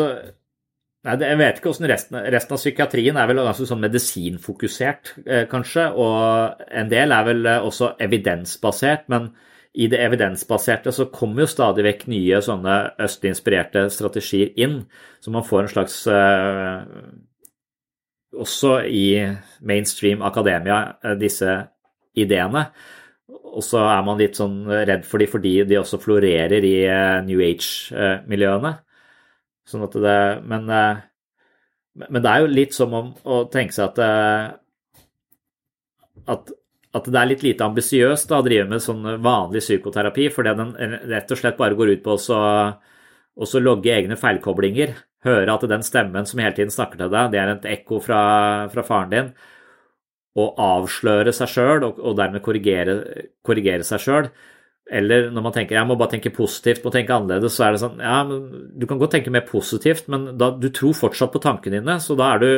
Nei, Jeg vet ikke hvordan resten, resten, av psykiatrien er vel ganske sånn medisinfokusert, eh, kanskje. Og en del er vel også evidensbasert, men i det evidensbaserte så kommer jo stadig vekk nye sånne østlig inspirerte strategier inn, så man får en slags Også i mainstream akademia, disse ideene. Og så er man litt sånn redd for de fordi de også florerer i New Age-miljøene. Sånn at det Men, eh, men det er jo litt som om å tenke seg at, eh, at, at det er litt lite ambisiøst å drive med sånn vanlig psykoterapi, fordi den rett og slett bare går ut på å logge egne feilkoblinger. Høre at den stemmen som hele tiden snakker til deg, det er et ekko fra, fra faren din. Og avsløre seg sjøl, og, og, dermed korrigere, korrigere seg sjøl. Eller når man tenker jeg må bare tenke positivt, må tenke annerledes, så er det sånn ja, men du kan godt tenke mer positivt, men da, du tror fortsatt på tankene dine, så da er du,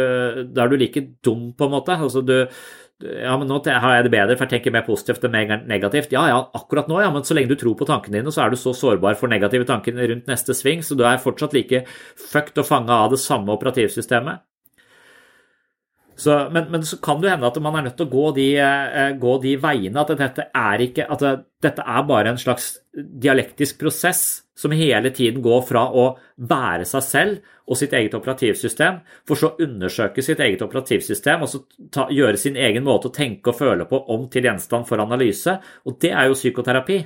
da er du like dum, på en måte. Altså du ja, men nå har jeg det bedre, for jeg tenker mer positivt enn mer negativt. Ja, ja, akkurat nå, ja, men så lenge du tror på tankene dine, så er du så sårbar for negative tanker rundt neste sving, så du er fortsatt like fucked og fanga av det samme operativsystemet. Så, men, men, så kan det hende at man er nødt til å gå de, eh, gå de veiene. At dette er ikke At dette er bare en slags dialektisk prosess som hele tiden går fra å være seg selv og sitt eget operativsystem, for så å undersøke sitt eget operativsystem og så ta, gjøre sin egen måte å tenke og føle på om til gjenstand for analyse. Og det er jo psykoterapi.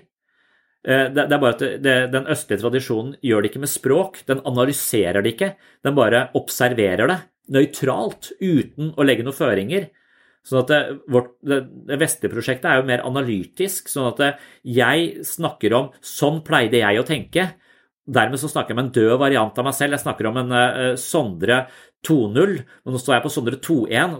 Eh, det, er bare at Den østlige tradisjonen gjør det ikke med språk, den analyserer det ikke, den bare observerer det nøytralt, uten å legge noen føringer. Sånn at det, vårt, det, det vestlige prosjektet er jo mer analytisk. Sånn at det, jeg snakker om 'sånn pleide jeg å tenke'. Dermed så snakker jeg om en død variant av meg selv. Jeg snakker om en uh, Sondre 2.0, men nå står jeg på Sondre 2.1.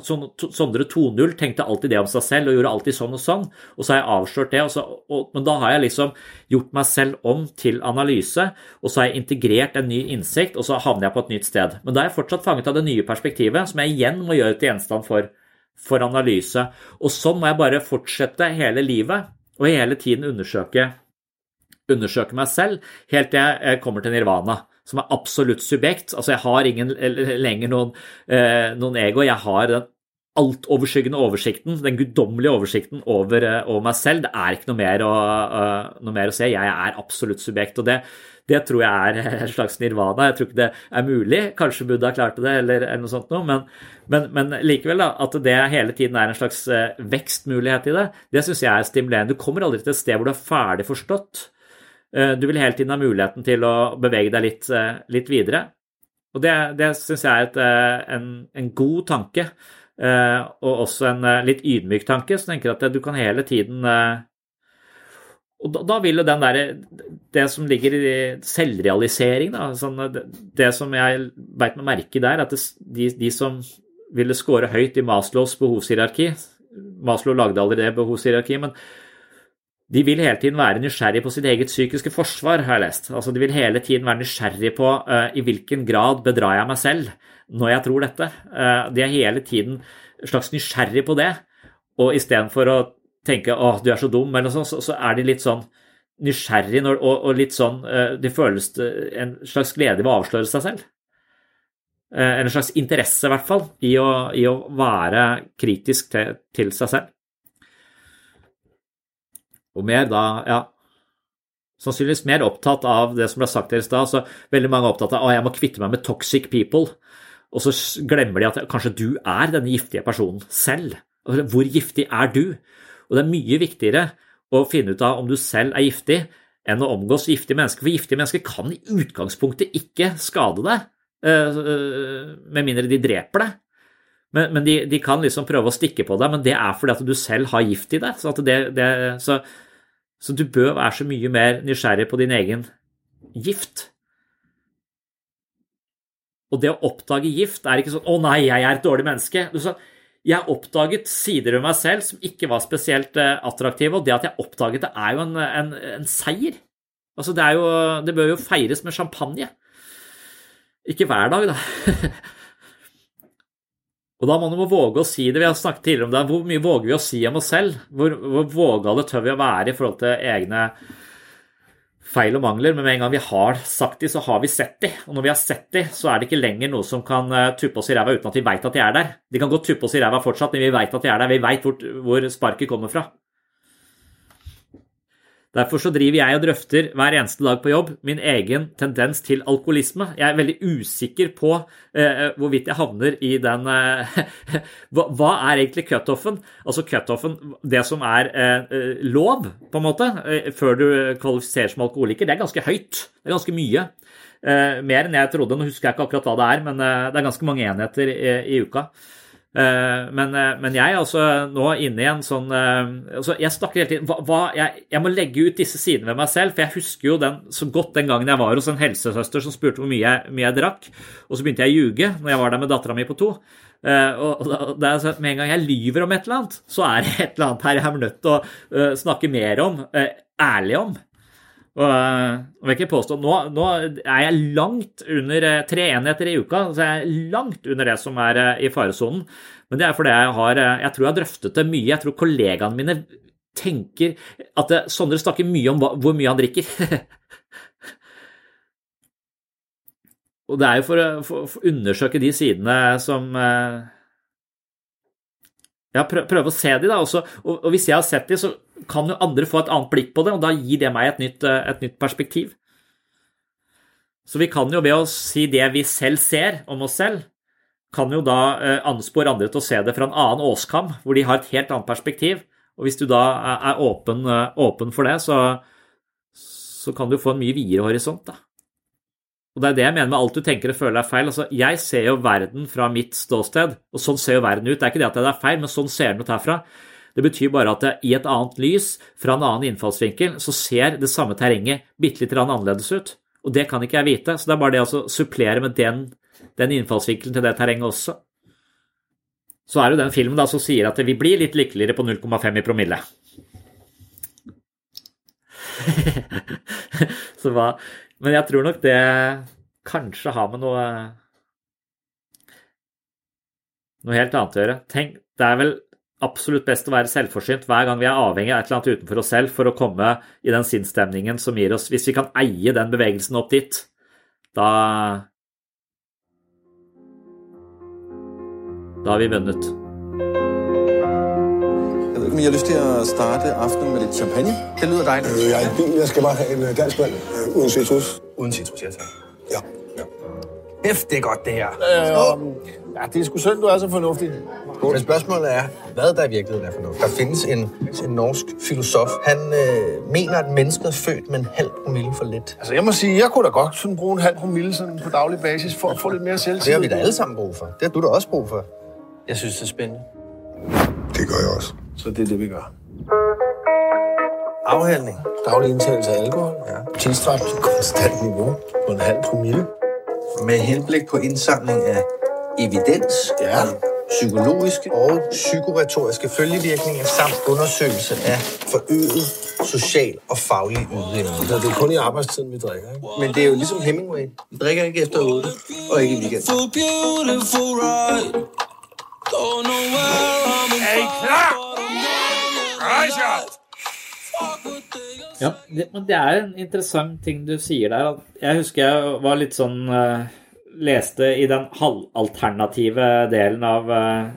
Sondre 2.0 tenkte alltid det om seg selv og gjorde alltid sånn og sånn. Og så har jeg avslørt det, så, og, men da har jeg liksom gjort meg selv om til analyse, og så har jeg integrert en ny innsikt, og så havner jeg på et nytt sted. Men da er jeg fortsatt fanget av det nye perspektivet, som jeg igjen må gjøre til gjenstand for, for analyse. Og sånn må jeg bare fortsette hele livet, og hele tiden undersøke, undersøke meg selv, helt til jeg kommer til nirvana som er absolutt subjekt. Altså, jeg har ingen lenger noen, eh, noen ego. Jeg har den altoverskyggende oversikten, den guddommelige oversikten over, eh, over, meg selv. Det er ikke noe mer, å, uh, noe mer, å, se. Jeg er absolutt subjekt. og det, det tror jeg er en slags nirvana. Jeg tror ikke det er mulig. Kanskje Buddha klarte det, eller, noe sånt noe. Men, men, men, likevel, da, at det hele tiden er en slags vekstmulighet i det, det syns jeg er stimulerende. Du kommer aldri til et sted hvor du er ferdig forstått. Eh, du vil hele tiden ha muligheten til å bevege deg litt, eh, litt videre. Og det, det syns jeg er et, eh, en, en, god tanke, og også en litt ydmyk tanke, som tenker at du kan hele tiden og da, da, vil jo den derre Det som ligger i selvrealisering, da, sånn, det, det, som jeg beit meg merke der, at det, de, de, som ville score høyt i Maslows behovshierarki Maslow lagde aldri det behovshierarkiet, men de vil hele tiden være nysgjerrig på sitt eget psykiske forsvar, har jeg lest. Altså, De vil hele tiden være nysgjerrig på uh, i hvilken grad bedrar jeg meg selv når jeg tror dette. Uh, de er hele tiden slags nysgjerrig på det. Og istedenfor å tenke 'å, du er så dum', eller noe sånt, så, er de litt sånn nysgjerrig og, og, litt sånn uh, De føles en slags glede ved å avsløre seg selv. En slags interesse, i hvert fall, i å, i å være kritisk til, til seg selv. Og mer da, ja Sannsynligvis mer opptatt av det som ble sagt her i stad. Så veldig mange er opptatt av at jeg må kvitte meg med toxic people. Og så glemmer de at kanskje du er denne giftige personen selv. Hvor giftig er du? Og det er mye viktigere å finne ut av om du selv er giftig, enn å omgås giftige mennesker. For giftige mennesker kan i utgangspunktet ikke skade deg, eh, eh, med mindre de dreper deg. Men, men de, de, kan liksom prøve å stikke på deg, men det er fordi at du selv har gift i deg. Så, det, det, så, så, du bør være så mye mer nysgjerrig på din egen gift. Og det å oppdage gift er ikke sånn 'Å nei, jeg er et dårlig menneske'. Du sa, jeg oppdaget sider ved meg selv som ikke var spesielt eh, attraktive, og det at jeg oppdaget det, er jo en, en, en seier. Altså, det, jo, det bør jo feires med champagne. Ikke hver dag, da. Og da må man våge å si det. Vi har snakket tidligere om det. Hvor mye våger vi å si om oss selv? Hvor, hvor vågale tør vi å være i forhold til egne feil og mangler? Men med en gang vi har sagt de, så har vi sett de. Og når vi har sett de, så er det ikke lenger noe som kan eh, tuppe oss i ræva uten at vi veit at de er der. De kan godt tuppe oss i ræva fortsatt, men vi veit at de er der. Vi veit hvor, hvor sparket kommer fra. Derfor så driver jeg og drøfter hver eneste dag på jobb min egen tendens til alkoholisme. Jeg er veldig usikker på eh, hvorvidt jeg havner i den eh, hva, hva, er egentlig cutoffen? Altså cutoffen, det som er eh, eh lov, på en måte, eh, før du kvalifiserer som alkoholiker, det er ganske høyt. Det er ganske mye. Eh, mer enn jeg trodde. Nå husker jeg ikke akkurat hva det er, men det er ganske mange enheter i, i uka. Eh, men, eh, men, jeg altså nå inne i en sånn eh, altså Jeg snakker hele tiden hva, hva, jeg, jeg, må legge ut disse sidene ved meg selv, for jeg husker jo den så godt den gangen jeg var hos en helsesøster som spurte hvor mye jeg, mye jeg drakk, og så begynte jeg å ljuge når jeg var der med dattera mi på to. Og det er sånn, Med en gang jeg lyver om et eller annet, så er det et eller annet her jeg er nødt til å snakke mer om, ærlig om. Og jeg vil ikke påstå, nå, nå, er jeg langt under eh, tre enheter i uka, så jeg er langt under det som er eh, i faresonen. Men det er fordi jeg har eh, Jeg tror jeg har drøftet det mye. Jeg tror kollegaene mine tenker at det, Sondre snakker mye om hva, hvor mye han drikker. Og det er jo for å, undersøke de sidene som Ja, prøve prøv å se de, da. Også, og, og hvis jeg har sett de, så kan jo andre få et annet blikk på det, og da gir det meg et nytt, eh, et nytt perspektiv. Så vi kan jo ved å si det vi selv ser om oss selv, kan jo da eh, anspore andre til å se det fra en annen åskam, hvor de har et helt annet perspektiv. Og hvis du da er åpen, eh, åpen for det, så, så, kan du få en mye videre horisont. da. Og Det er det jeg mener med alt du tenker og føler er feil. Altså, Jeg ser jo verden fra mitt ståsted, og sånn ser jo verden ut. Det er ikke det at det er feil, men sånn ser den ut herfra. Det betyr bare at i et annet lys, fra en annen innfallsvinkel, så ser det samme terrenget bitte litt annerledes ut. Og det kan ikke jeg vite, så det er bare det å supplere med den, den innfallsvinkelen til det terrenget også. Så er det den filmen da som sier at vi blir litt lykkeligere på 0,5 i promille. så hva Men jeg tror nok det kanskje har med noe noe helt annet å gjøre. Tenk, det er vel absolutt best å være selvforsynt hver gang vi er avhengig av et eller annet utenfor oss selv for å komme i den sinnsstemningen som gir oss Hvis vi kan eie den bevegelsen opp dit, da Da har vi vunnet. Jeg har lyst til å starte aftenen med litt champagne? Det lyder deilig. Jeg er i bil. Jeg skal bare ha en øh, dansk vann øh, uten sitrus. Uten sitrus, ja takk. F, det er godt, det her. Øh, ja, det er sgu synd, du er så fornuftig. Men spørgsmålet er, hvad der i virkeligheden er fornuftigt. Der findes en, en norsk filosof. Han øh, mener, at mennesket er født med en halv promille for lidt. Altså, jeg må sige, jeg kunne da godt sådan bruge en halv promille sådan på daglig basis for at få lidt mere selvtillid. Det har vi da alle sammen brug for. Det har du da også brug for. Jeg synes, det er spændende. Det gør jeg også. Så det er det, vi gør. Afhandling. Daglig indtagelse af alkohol. Ja. Tilstræbt konstant niveau på en halv promille. Med henblik på indsamling af evidens. Ja psykologiske og psykoretoriske følgevirkninger samt undersøgelse af forøget social og faglig udvikling. Så det er kun i arbejdstiden, vi drikker, ikke? Men det er jo ligesom Hemingway. Vi drikker ikke efter 8, og ikke i weekenden. Er I klar? Rejser! Ja, det, det er en interessant ting du sier der. Jeg husker jeg var litt sånn uh, leste i den halvalternative delen av uh,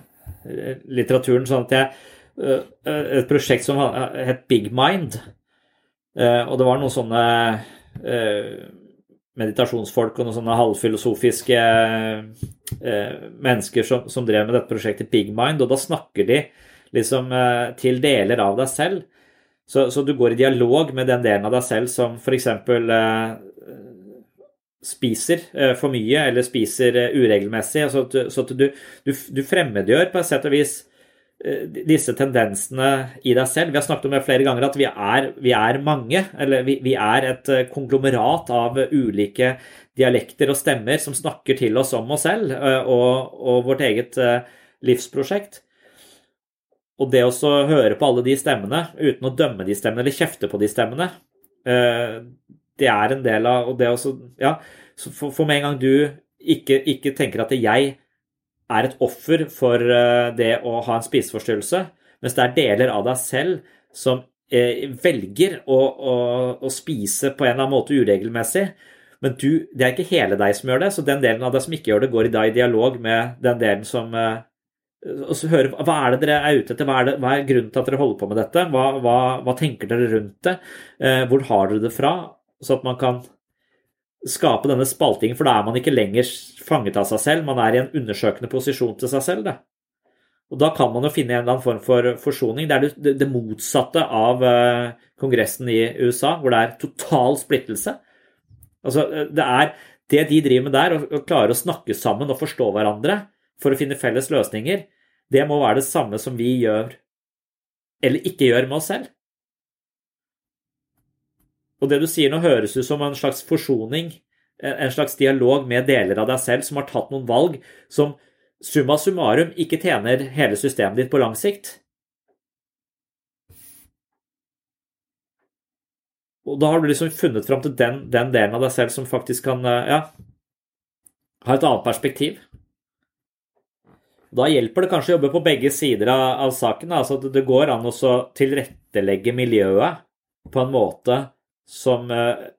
litteraturen, sånn at jeg uh, Et prosjekt som het Big Mind. Og det var noen sånne meditasjonsfolk og noen sånne halvfilosofiske mennesker som, som, drev med dette prosjektet Big Mind, og da snakker de liksom til deler av deg selv. Så, så, du går i dialog med den delen av deg selv som f.eks spiser eh, for mye eller spiser eh, uregelmessig. Så at, så at du, du, du, fremmedgjør på et sett og vis eh, disse tendensene i deg selv. Vi har snakket om det flere ganger at vi er, vi er mange. Eller vi, vi, er et konglomerat av ulike dialekter og stemmer som snakker til oss om oss selv og, og vårt eget livsprosjekt. Og det å høre på alle de stemmene uten å dømme de stemmene eller kjefte på de stemmene, det er en del av og det også, ja, for, med en gang du ikke, ikke tenker at jeg er et offer for eh, det å ha en spiseforstyrrelse, mens det er deler av deg selv som eh, velger å, å, å, spise på en eller annen måte uregelmessig. Men du, det er ikke hele deg som gjør det, så den delen av deg som ikke gjør det, går i dag i dialog med den delen som eh, og så høre, Hva er det dere er ute etter? Hva er, det, hva er grunnen til at dere holder på med dette? Hva, hva, hva tenker dere rundt det? Eh, hvor har dere det fra? Så at man kan skape denne spaltingen, for da er man ikke lenger fanget av seg selv, man er i en undersøkende posisjon til seg selv. Da. Og da kan man jo finne en eller annen form for forsoning. Det er det, det motsatte av eh, Kongressen i USA, hvor det er total splittelse. Altså, eh, det er det de driver med der, å klare å snakke sammen og forstå hverandre for å finne felles løsninger, det må være det samme som vi gjør eller ikke gjør med oss selv. Og det du sier nå, høres ut som en slags forsoning, en slags dialog med deler av deg selv som har tatt noen valg som summa summarum ikke tjener hele systemet ditt på lang sikt. Og da har du liksom funnet fram til den, den, delen av deg selv som faktisk kan ja, ha et annet perspektiv. Da hjelper det kanskje å jobbe på begge sider av, av saken. Altså det, går an å tilrettelegge miljøet på en måte som eh,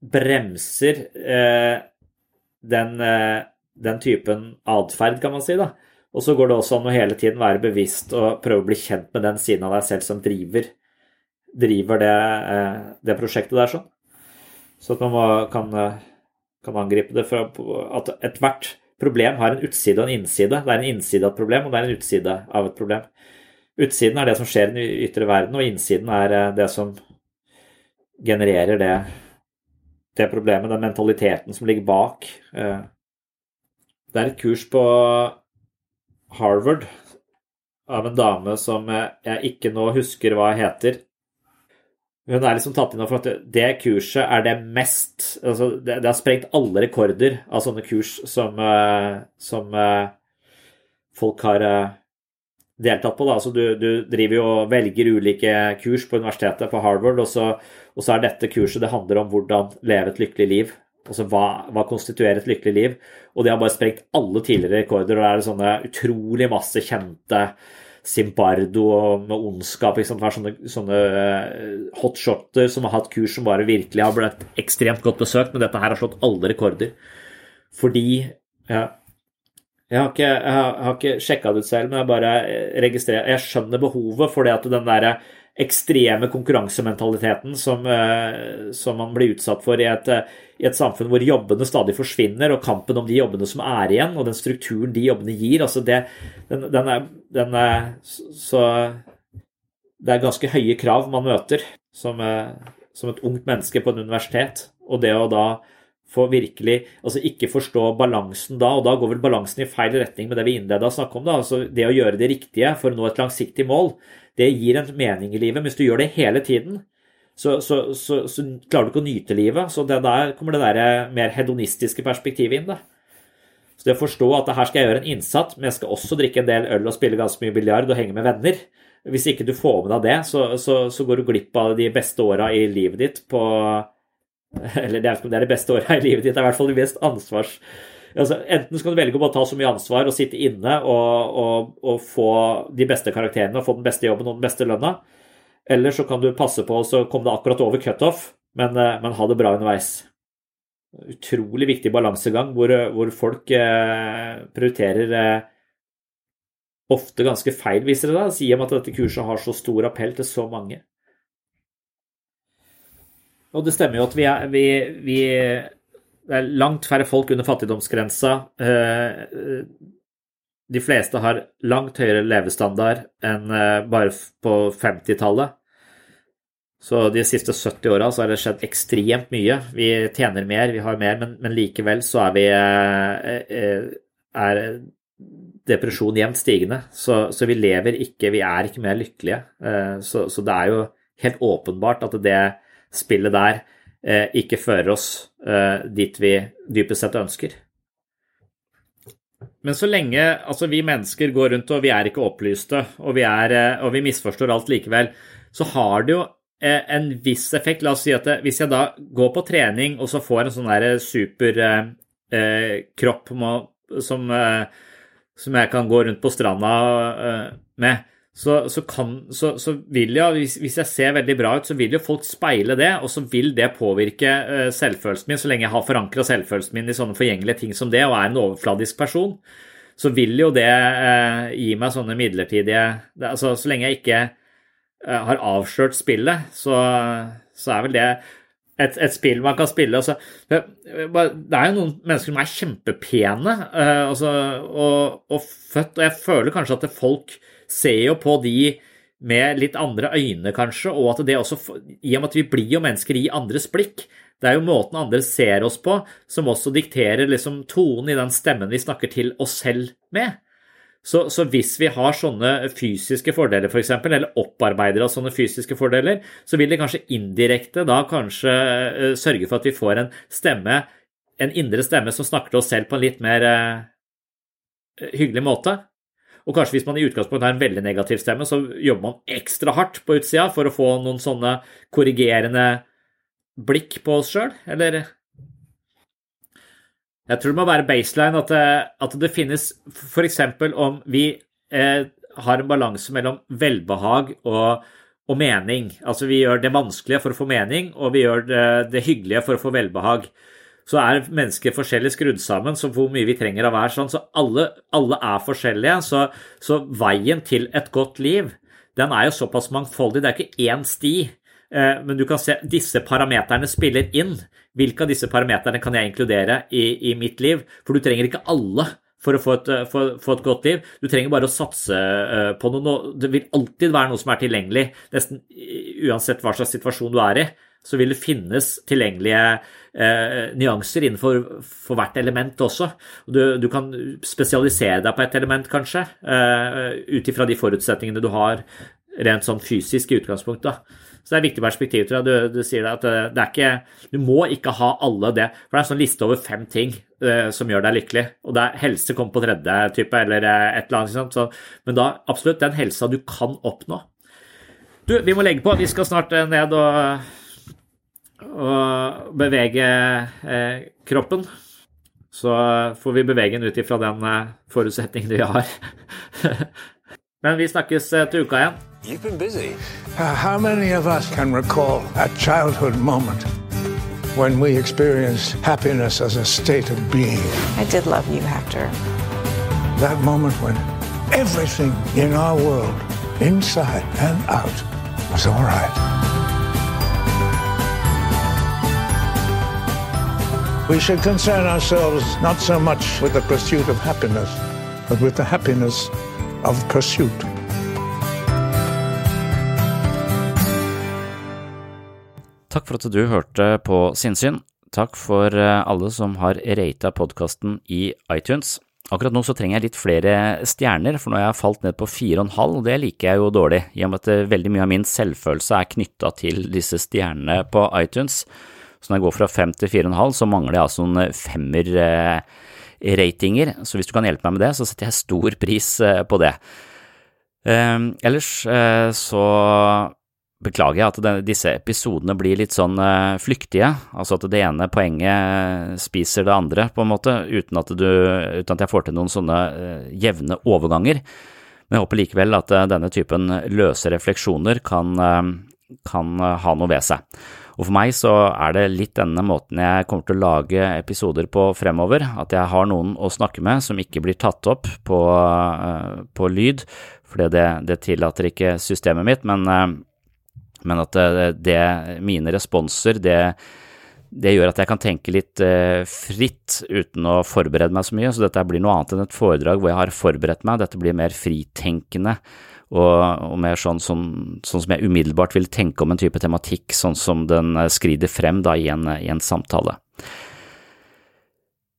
bremser eh, den, eh, den, typen atferd, kan man si. da. Og så går det også an å hele tiden være bevisst og prøve å bli kjent med den siden av deg selv som driver, driver det, eh, det, prosjektet der. sånn. Så at man må, kan, eh, kan, angripe det for at ethvert problem har en utside og en innside. Det er en innside av et problem, og det er en utside av et problem. Utsiden er det som skjer i den ytre verden, og innsiden er eh, det som genererer det, det problemet, den mentaliteten som ligger bak. Eh, det er et kurs på Harvard av en dame som jeg ikke nå husker hva heter. Hun er liksom tatt inn for at det kurset er det mest altså det, det, har sprengt alle rekorder av sånne kurs som, eh, som eh, folk har deltatt på. Da. Altså, du, du, driver jo og velger ulike kurs på universitetet på Harvard, og så, og så, er dette kurset det handler om hvordan leve et lykkelig liv. Altså hva, hva konstituerer et lykkelig liv? Og de har bare sprengt alle tidligere rekorder, og det er sånne utrolig masse kjente Zimbardo med ondskap. Ikke sant? Sånne, sånne eh, hotshotter som har hatt kurs som bare virkelig har blitt ekstremt godt besøkt, men dette her har slått alle rekorder. Fordi ja, jeg har ikke, jeg ikke sjekka det ut selv, men jeg bare registrerer Jeg skjønner behovet for det at den der ekstreme konkurransementaliteten som, eh, som man blir utsatt for i et, i et, samfunn hvor jobbene stadig forsvinner, og kampen om de jobbene som er igjen, og den strukturen de jobbene gir, altså det, den, den er, den er, Så det er ganske høye krav man møter som, eh, som et ungt menneske på et universitet. Og det å da få virkelig Altså ikke forstå balansen da, og da går vel balansen i feil retning med det vi innleda å snakke om. da, altså Det å gjøre det riktige for å nå et langsiktig mål, det gir en mening i livet. Hvis du gjør det hele tiden, så, så, så, så klarer du ikke å nyte livet. Så det der kommer det der mer hedonistiske perspektivet inn. da. Så det å forstå at her skal jeg gjøre en innsats, men jeg skal også drikke en del øl og spille ganske mye biljard og henge med venner. Hvis ikke du får med deg det, så, går du glipp av de beste åra i livet ditt på Eller jeg vet ikke om det er de beste åra i livet ditt. Det er i hvert fall det mest ansvars... Altså, enten skal du velge å bare ta så mye ansvar og sitte inne og, og, og, få de beste karakterene og få den beste jobben og den beste lønna, eller så kan du passe på å komme deg akkurat over cutoff, men, eh, men ha det bra underveis. Utrolig viktig balansegang hvor, hvor folk eh, prioriterer eh, ofte ganske feil, viser det da, sier om at dette kurset har så stor appell til så mange. Og det stemmer jo at vi er, vi, vi, Det er langt færre folk under fattigdomsgrensa. Eh, de fleste har langt høyere levestandard enn eh, bare på 50-tallet. Så de siste 70 åra har det skjedd ekstremt mye. Vi tjener mer, vi har mer, men, men likevel så er vi eh, er depresjon jevnt stigende. Så, så, vi lever ikke, vi er ikke mer lykkelige. Så, så det er jo helt åpenbart at det spillet der eh, ikke fører oss eh, dit vi dypest sett ønsker. Men så lenge altså vi mennesker går rundt og vi er ikke opplyste, og vi, er, eh, og vi misforstår alt likevel, så har det jo eh, en viss effekt. La oss si at hvis jeg da går på trening og så får en sånn superkropp eh, som, eh, som jeg kan gå rundt på stranda eh, med, så, så, kan, så, så vil jo, hvis, hvis, jeg ser veldig bra ut, så vil jo folk speile det, og så vil det påvirke uh, selvfølelsen min. Så lenge jeg har forankra selvfølelsen min i sånne forgjengelige ting som det, og er en overfladisk person, så vil jo det uh, gi meg sånne midlertidige det, altså, Så lenge jeg ikke uh, har avslørt spillet, så, så, er vel det et, et, spill man kan spille. Altså, det, det, er jo noen mennesker som er kjempepene altså, og, og, født, og jeg føler kanskje at folk ser jo på de med litt andre øyne, kanskje, og at det også, i og med at vi blir jo mennesker i andres blikk, det er jo måten andre ser oss på, som også dikterer liksom tonen i den stemmen vi snakker til oss selv med. Så, så hvis vi har sånne fysiske fordeler, f.eks., for eller opparbeider oss sånne fysiske fordeler, så vil det kanskje indirekte da kanskje uh, sørge for at vi får en stemme, en indre stemme som snakker til oss selv på en litt mer uh, hyggelig måte. Og kanskje hvis man i utgangspunktet har en veldig negativ stemme, så jobber man ekstra hardt på utsida for å få noen sånne korrigerende blikk på oss sjøl, eller Jeg tror det må være baseline at det, at det finnes f.eks. om vi eh, har en balanse mellom velbehag og, og, mening. Altså vi gjør det vanskelige for å få mening, og vi gjør det, det hyggelige for å få velbehag så er mennesker forskjellig skrudd sammen, så hvor mye vi trenger av hver sånn. Så alle, alle er forskjellige. Så, så, veien til et godt liv, den er jo såpass mangfoldig. Det er ikke én sti. Eh, men du kan se disse parameterne spiller inn. Hvilke av disse parameterne kan jeg inkludere i, i mitt liv? For du trenger ikke alle for å få et, for, for et, godt liv. Du trenger bare å satse eh, på noe. Det vil alltid være noe som er tilgjengelig, nesten uansett hva slags situasjon du er i så vil det finnes tilgjengelige eh, nyanser innenfor for hvert element også. Du, du, kan spesialisere deg på et element, kanskje, eh, ut ifra de forutsetningene du har rent sånn fysisk i utgangspunktet. Så det er et viktig perspektiv. tror jeg. Du, du sier at eh, det er ikke, du må ikke ha alle det. For det er en sånn liste over fem ting eh, som gjør deg lykkelig. Og det er helse kommer på tredje type, eller uh, et eller annet. Så, men da absolutt den helsa du kan oppnå. Du, vi må legge på. Vi skal snart ned og og bevege eh, kroppen, så får vi bevege den ut ifra den eh, forutsetningen vi har. Men vi snakkes eh, til uka igjen. You've been busy. Uh, how many of us can recall a childhood moment when we experienced happiness as a state of being? I did love you, Hector. That moment when everything in our world, inside and out, was all right. We should concern ourselves not so much with the pursuit of happiness, but with the happiness of pursuit. Takk for at du hørte på Sinnsyn. Takk for eh, alle som har rata podkasten i iTunes. Akkurat nå så trenger jeg litt flere stjerner, for nå har jeg falt ned på fire og en halv, og det liker jeg jo dårlig, i og med at eh, veldig mye av min selvfølelse er knytta til disse stjernene på iTunes. Så når jeg går fra fem til fire og en halv, så mangler jeg altså noen femmer-ratinger. Så hvis du kan hjelpe meg med det, så setter jeg stor pris eh, på det. Ehm, ellers eh, så beklager jeg at disse episodene blir litt sånn eh, flyktige, altså at det ene poenget spiser det andre, på en måte, uten at, du, uten at jeg får til noen sånne jevne overganger. Men jeg håper likevel at denne typen løse refleksjoner kan, kan ha noe ved seg. Og for meg så er det litt denne måten jeg kommer til å lage episoder på fremover, at jeg har noen å snakke med som ikke blir tatt opp på, uh, på lyd, fordi det, det, tillater ikke systemet mitt, men, uh, men at det, det, mine responser, det, det gjør at jeg kan tenke litt fritt uten å forberede meg så mye, så dette blir noe annet enn et foredrag hvor jeg har forberedt meg, dette blir mer fritenkende og, og mer sånn, sånn, sånn, som jeg umiddelbart vil tenke om en type tematikk, sånn som den eh, skrider frem da i en, i en samtale.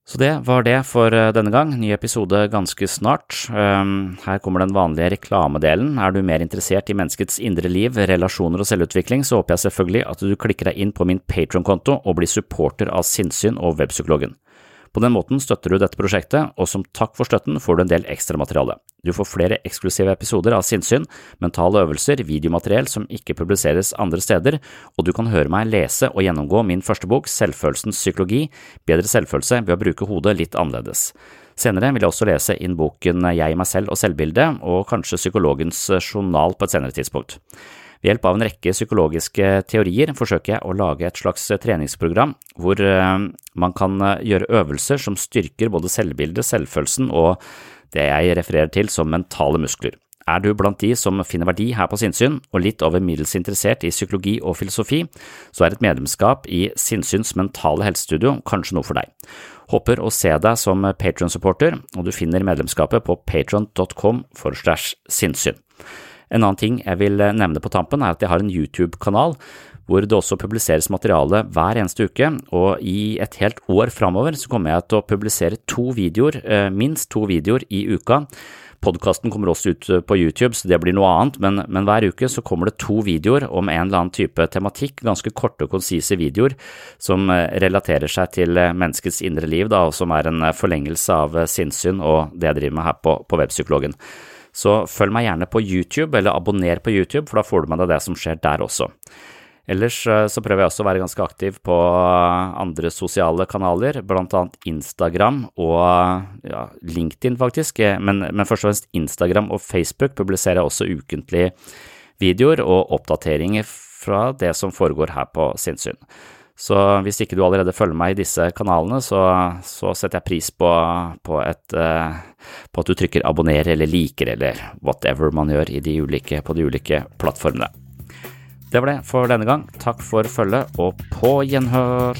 Så det var det for eh, denne gang. Ny episode ganske snart. Ehm, her kommer den vanlige reklamedelen. Er du mer interessert i menneskets indre liv, relasjoner og selvutvikling, så håper jeg selvfølgelig at du klikker deg inn på min Patron-konto og blir supporter av Sinnsyn og Webpsykologen. På den måten støtter du dette prosjektet, og som takk for støtten får du en del ekstramateriale. Du får flere eksklusive episoder av Sinnsyn, mentale øvelser, videomateriell som ikke publiseres andre steder, og du kan høre meg lese og gjennomgå min første bok, Selvfølelsens psykologi, bedre selvfølelse ved å bruke hodet litt annerledes. Senere vil jeg også lese inn boken Jeg, meg selv og selvbildet, og kanskje psykologens journal på et senere tidspunkt. Ved hjelp av en rekke psykologiske teorier forsøker jeg å lage et slags treningsprogram hvor eh, man kan eh, gjøre øvelser som styrker både selvbildet, selvfølelsen og det jeg refererer til som mentale muskler. Er du blant de som finner verdi her på sinnssyn, og litt over middels interessert i psykologi og filosofi, så er et medlemskap i Sinnsyns mentale helsestudio kanskje noe for deg. Håper å se deg som Patron-supporter, og du finner medlemskapet på patron.com for sinnssyn. En annen ting jeg vil nevne på tampen, er at jeg har en YouTube-kanal hvor det også publiseres materiale hver eneste uke, og i et helt år framover så kommer jeg til å publisere to videoer, eh, minst to videoer i uka. Podkasten kommer også ut på YouTube, så det blir noe annet, men, men, hver uke så kommer det to videoer om en eller annen type tematikk, ganske korte og konsise videoer som eh, relaterer seg til eh, menneskets indre liv, da, og som er en forlengelse av sinnssyn og det jeg driver med her på, på Webpsykologen. Så følg meg gjerne på YouTube, eller abonner på YouTube, for da får du med deg det som skjer der også. Ellers eh, så prøver jeg også å være ganske aktiv på andre sosiale kanaler, blant annet Instagram og ja, LinkedIn faktisk, eh, men, men, først og fremst Instagram og Facebook publiserer jeg også ukentlige videoer og oppdateringer fra det som foregår her på Sinnsyn. Så hvis ikke du allerede følger meg i disse kanalene, så, så setter jeg pris på, på, et, uh, på, at du trykker abonner eller liker eller whatever man gjør de ulike, på de ulike plattformene. Det var det for denne gang. Takk for følget, og på gjenhør!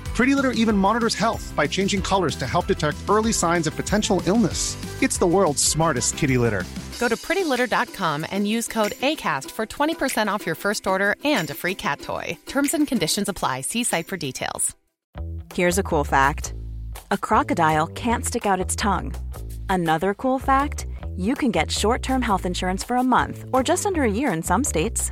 Pretty Litter even monitors health by changing colors to help detect early signs of potential illness. It's the world's smartest kitty litter. Go to prettylitter.com and use code ACAST for 20% off your first order and a free cat toy. Terms and conditions apply. See site for details. Here's a cool fact a crocodile can't stick out its tongue. Another cool fact you can get short term health insurance for a month or just under a year in some states.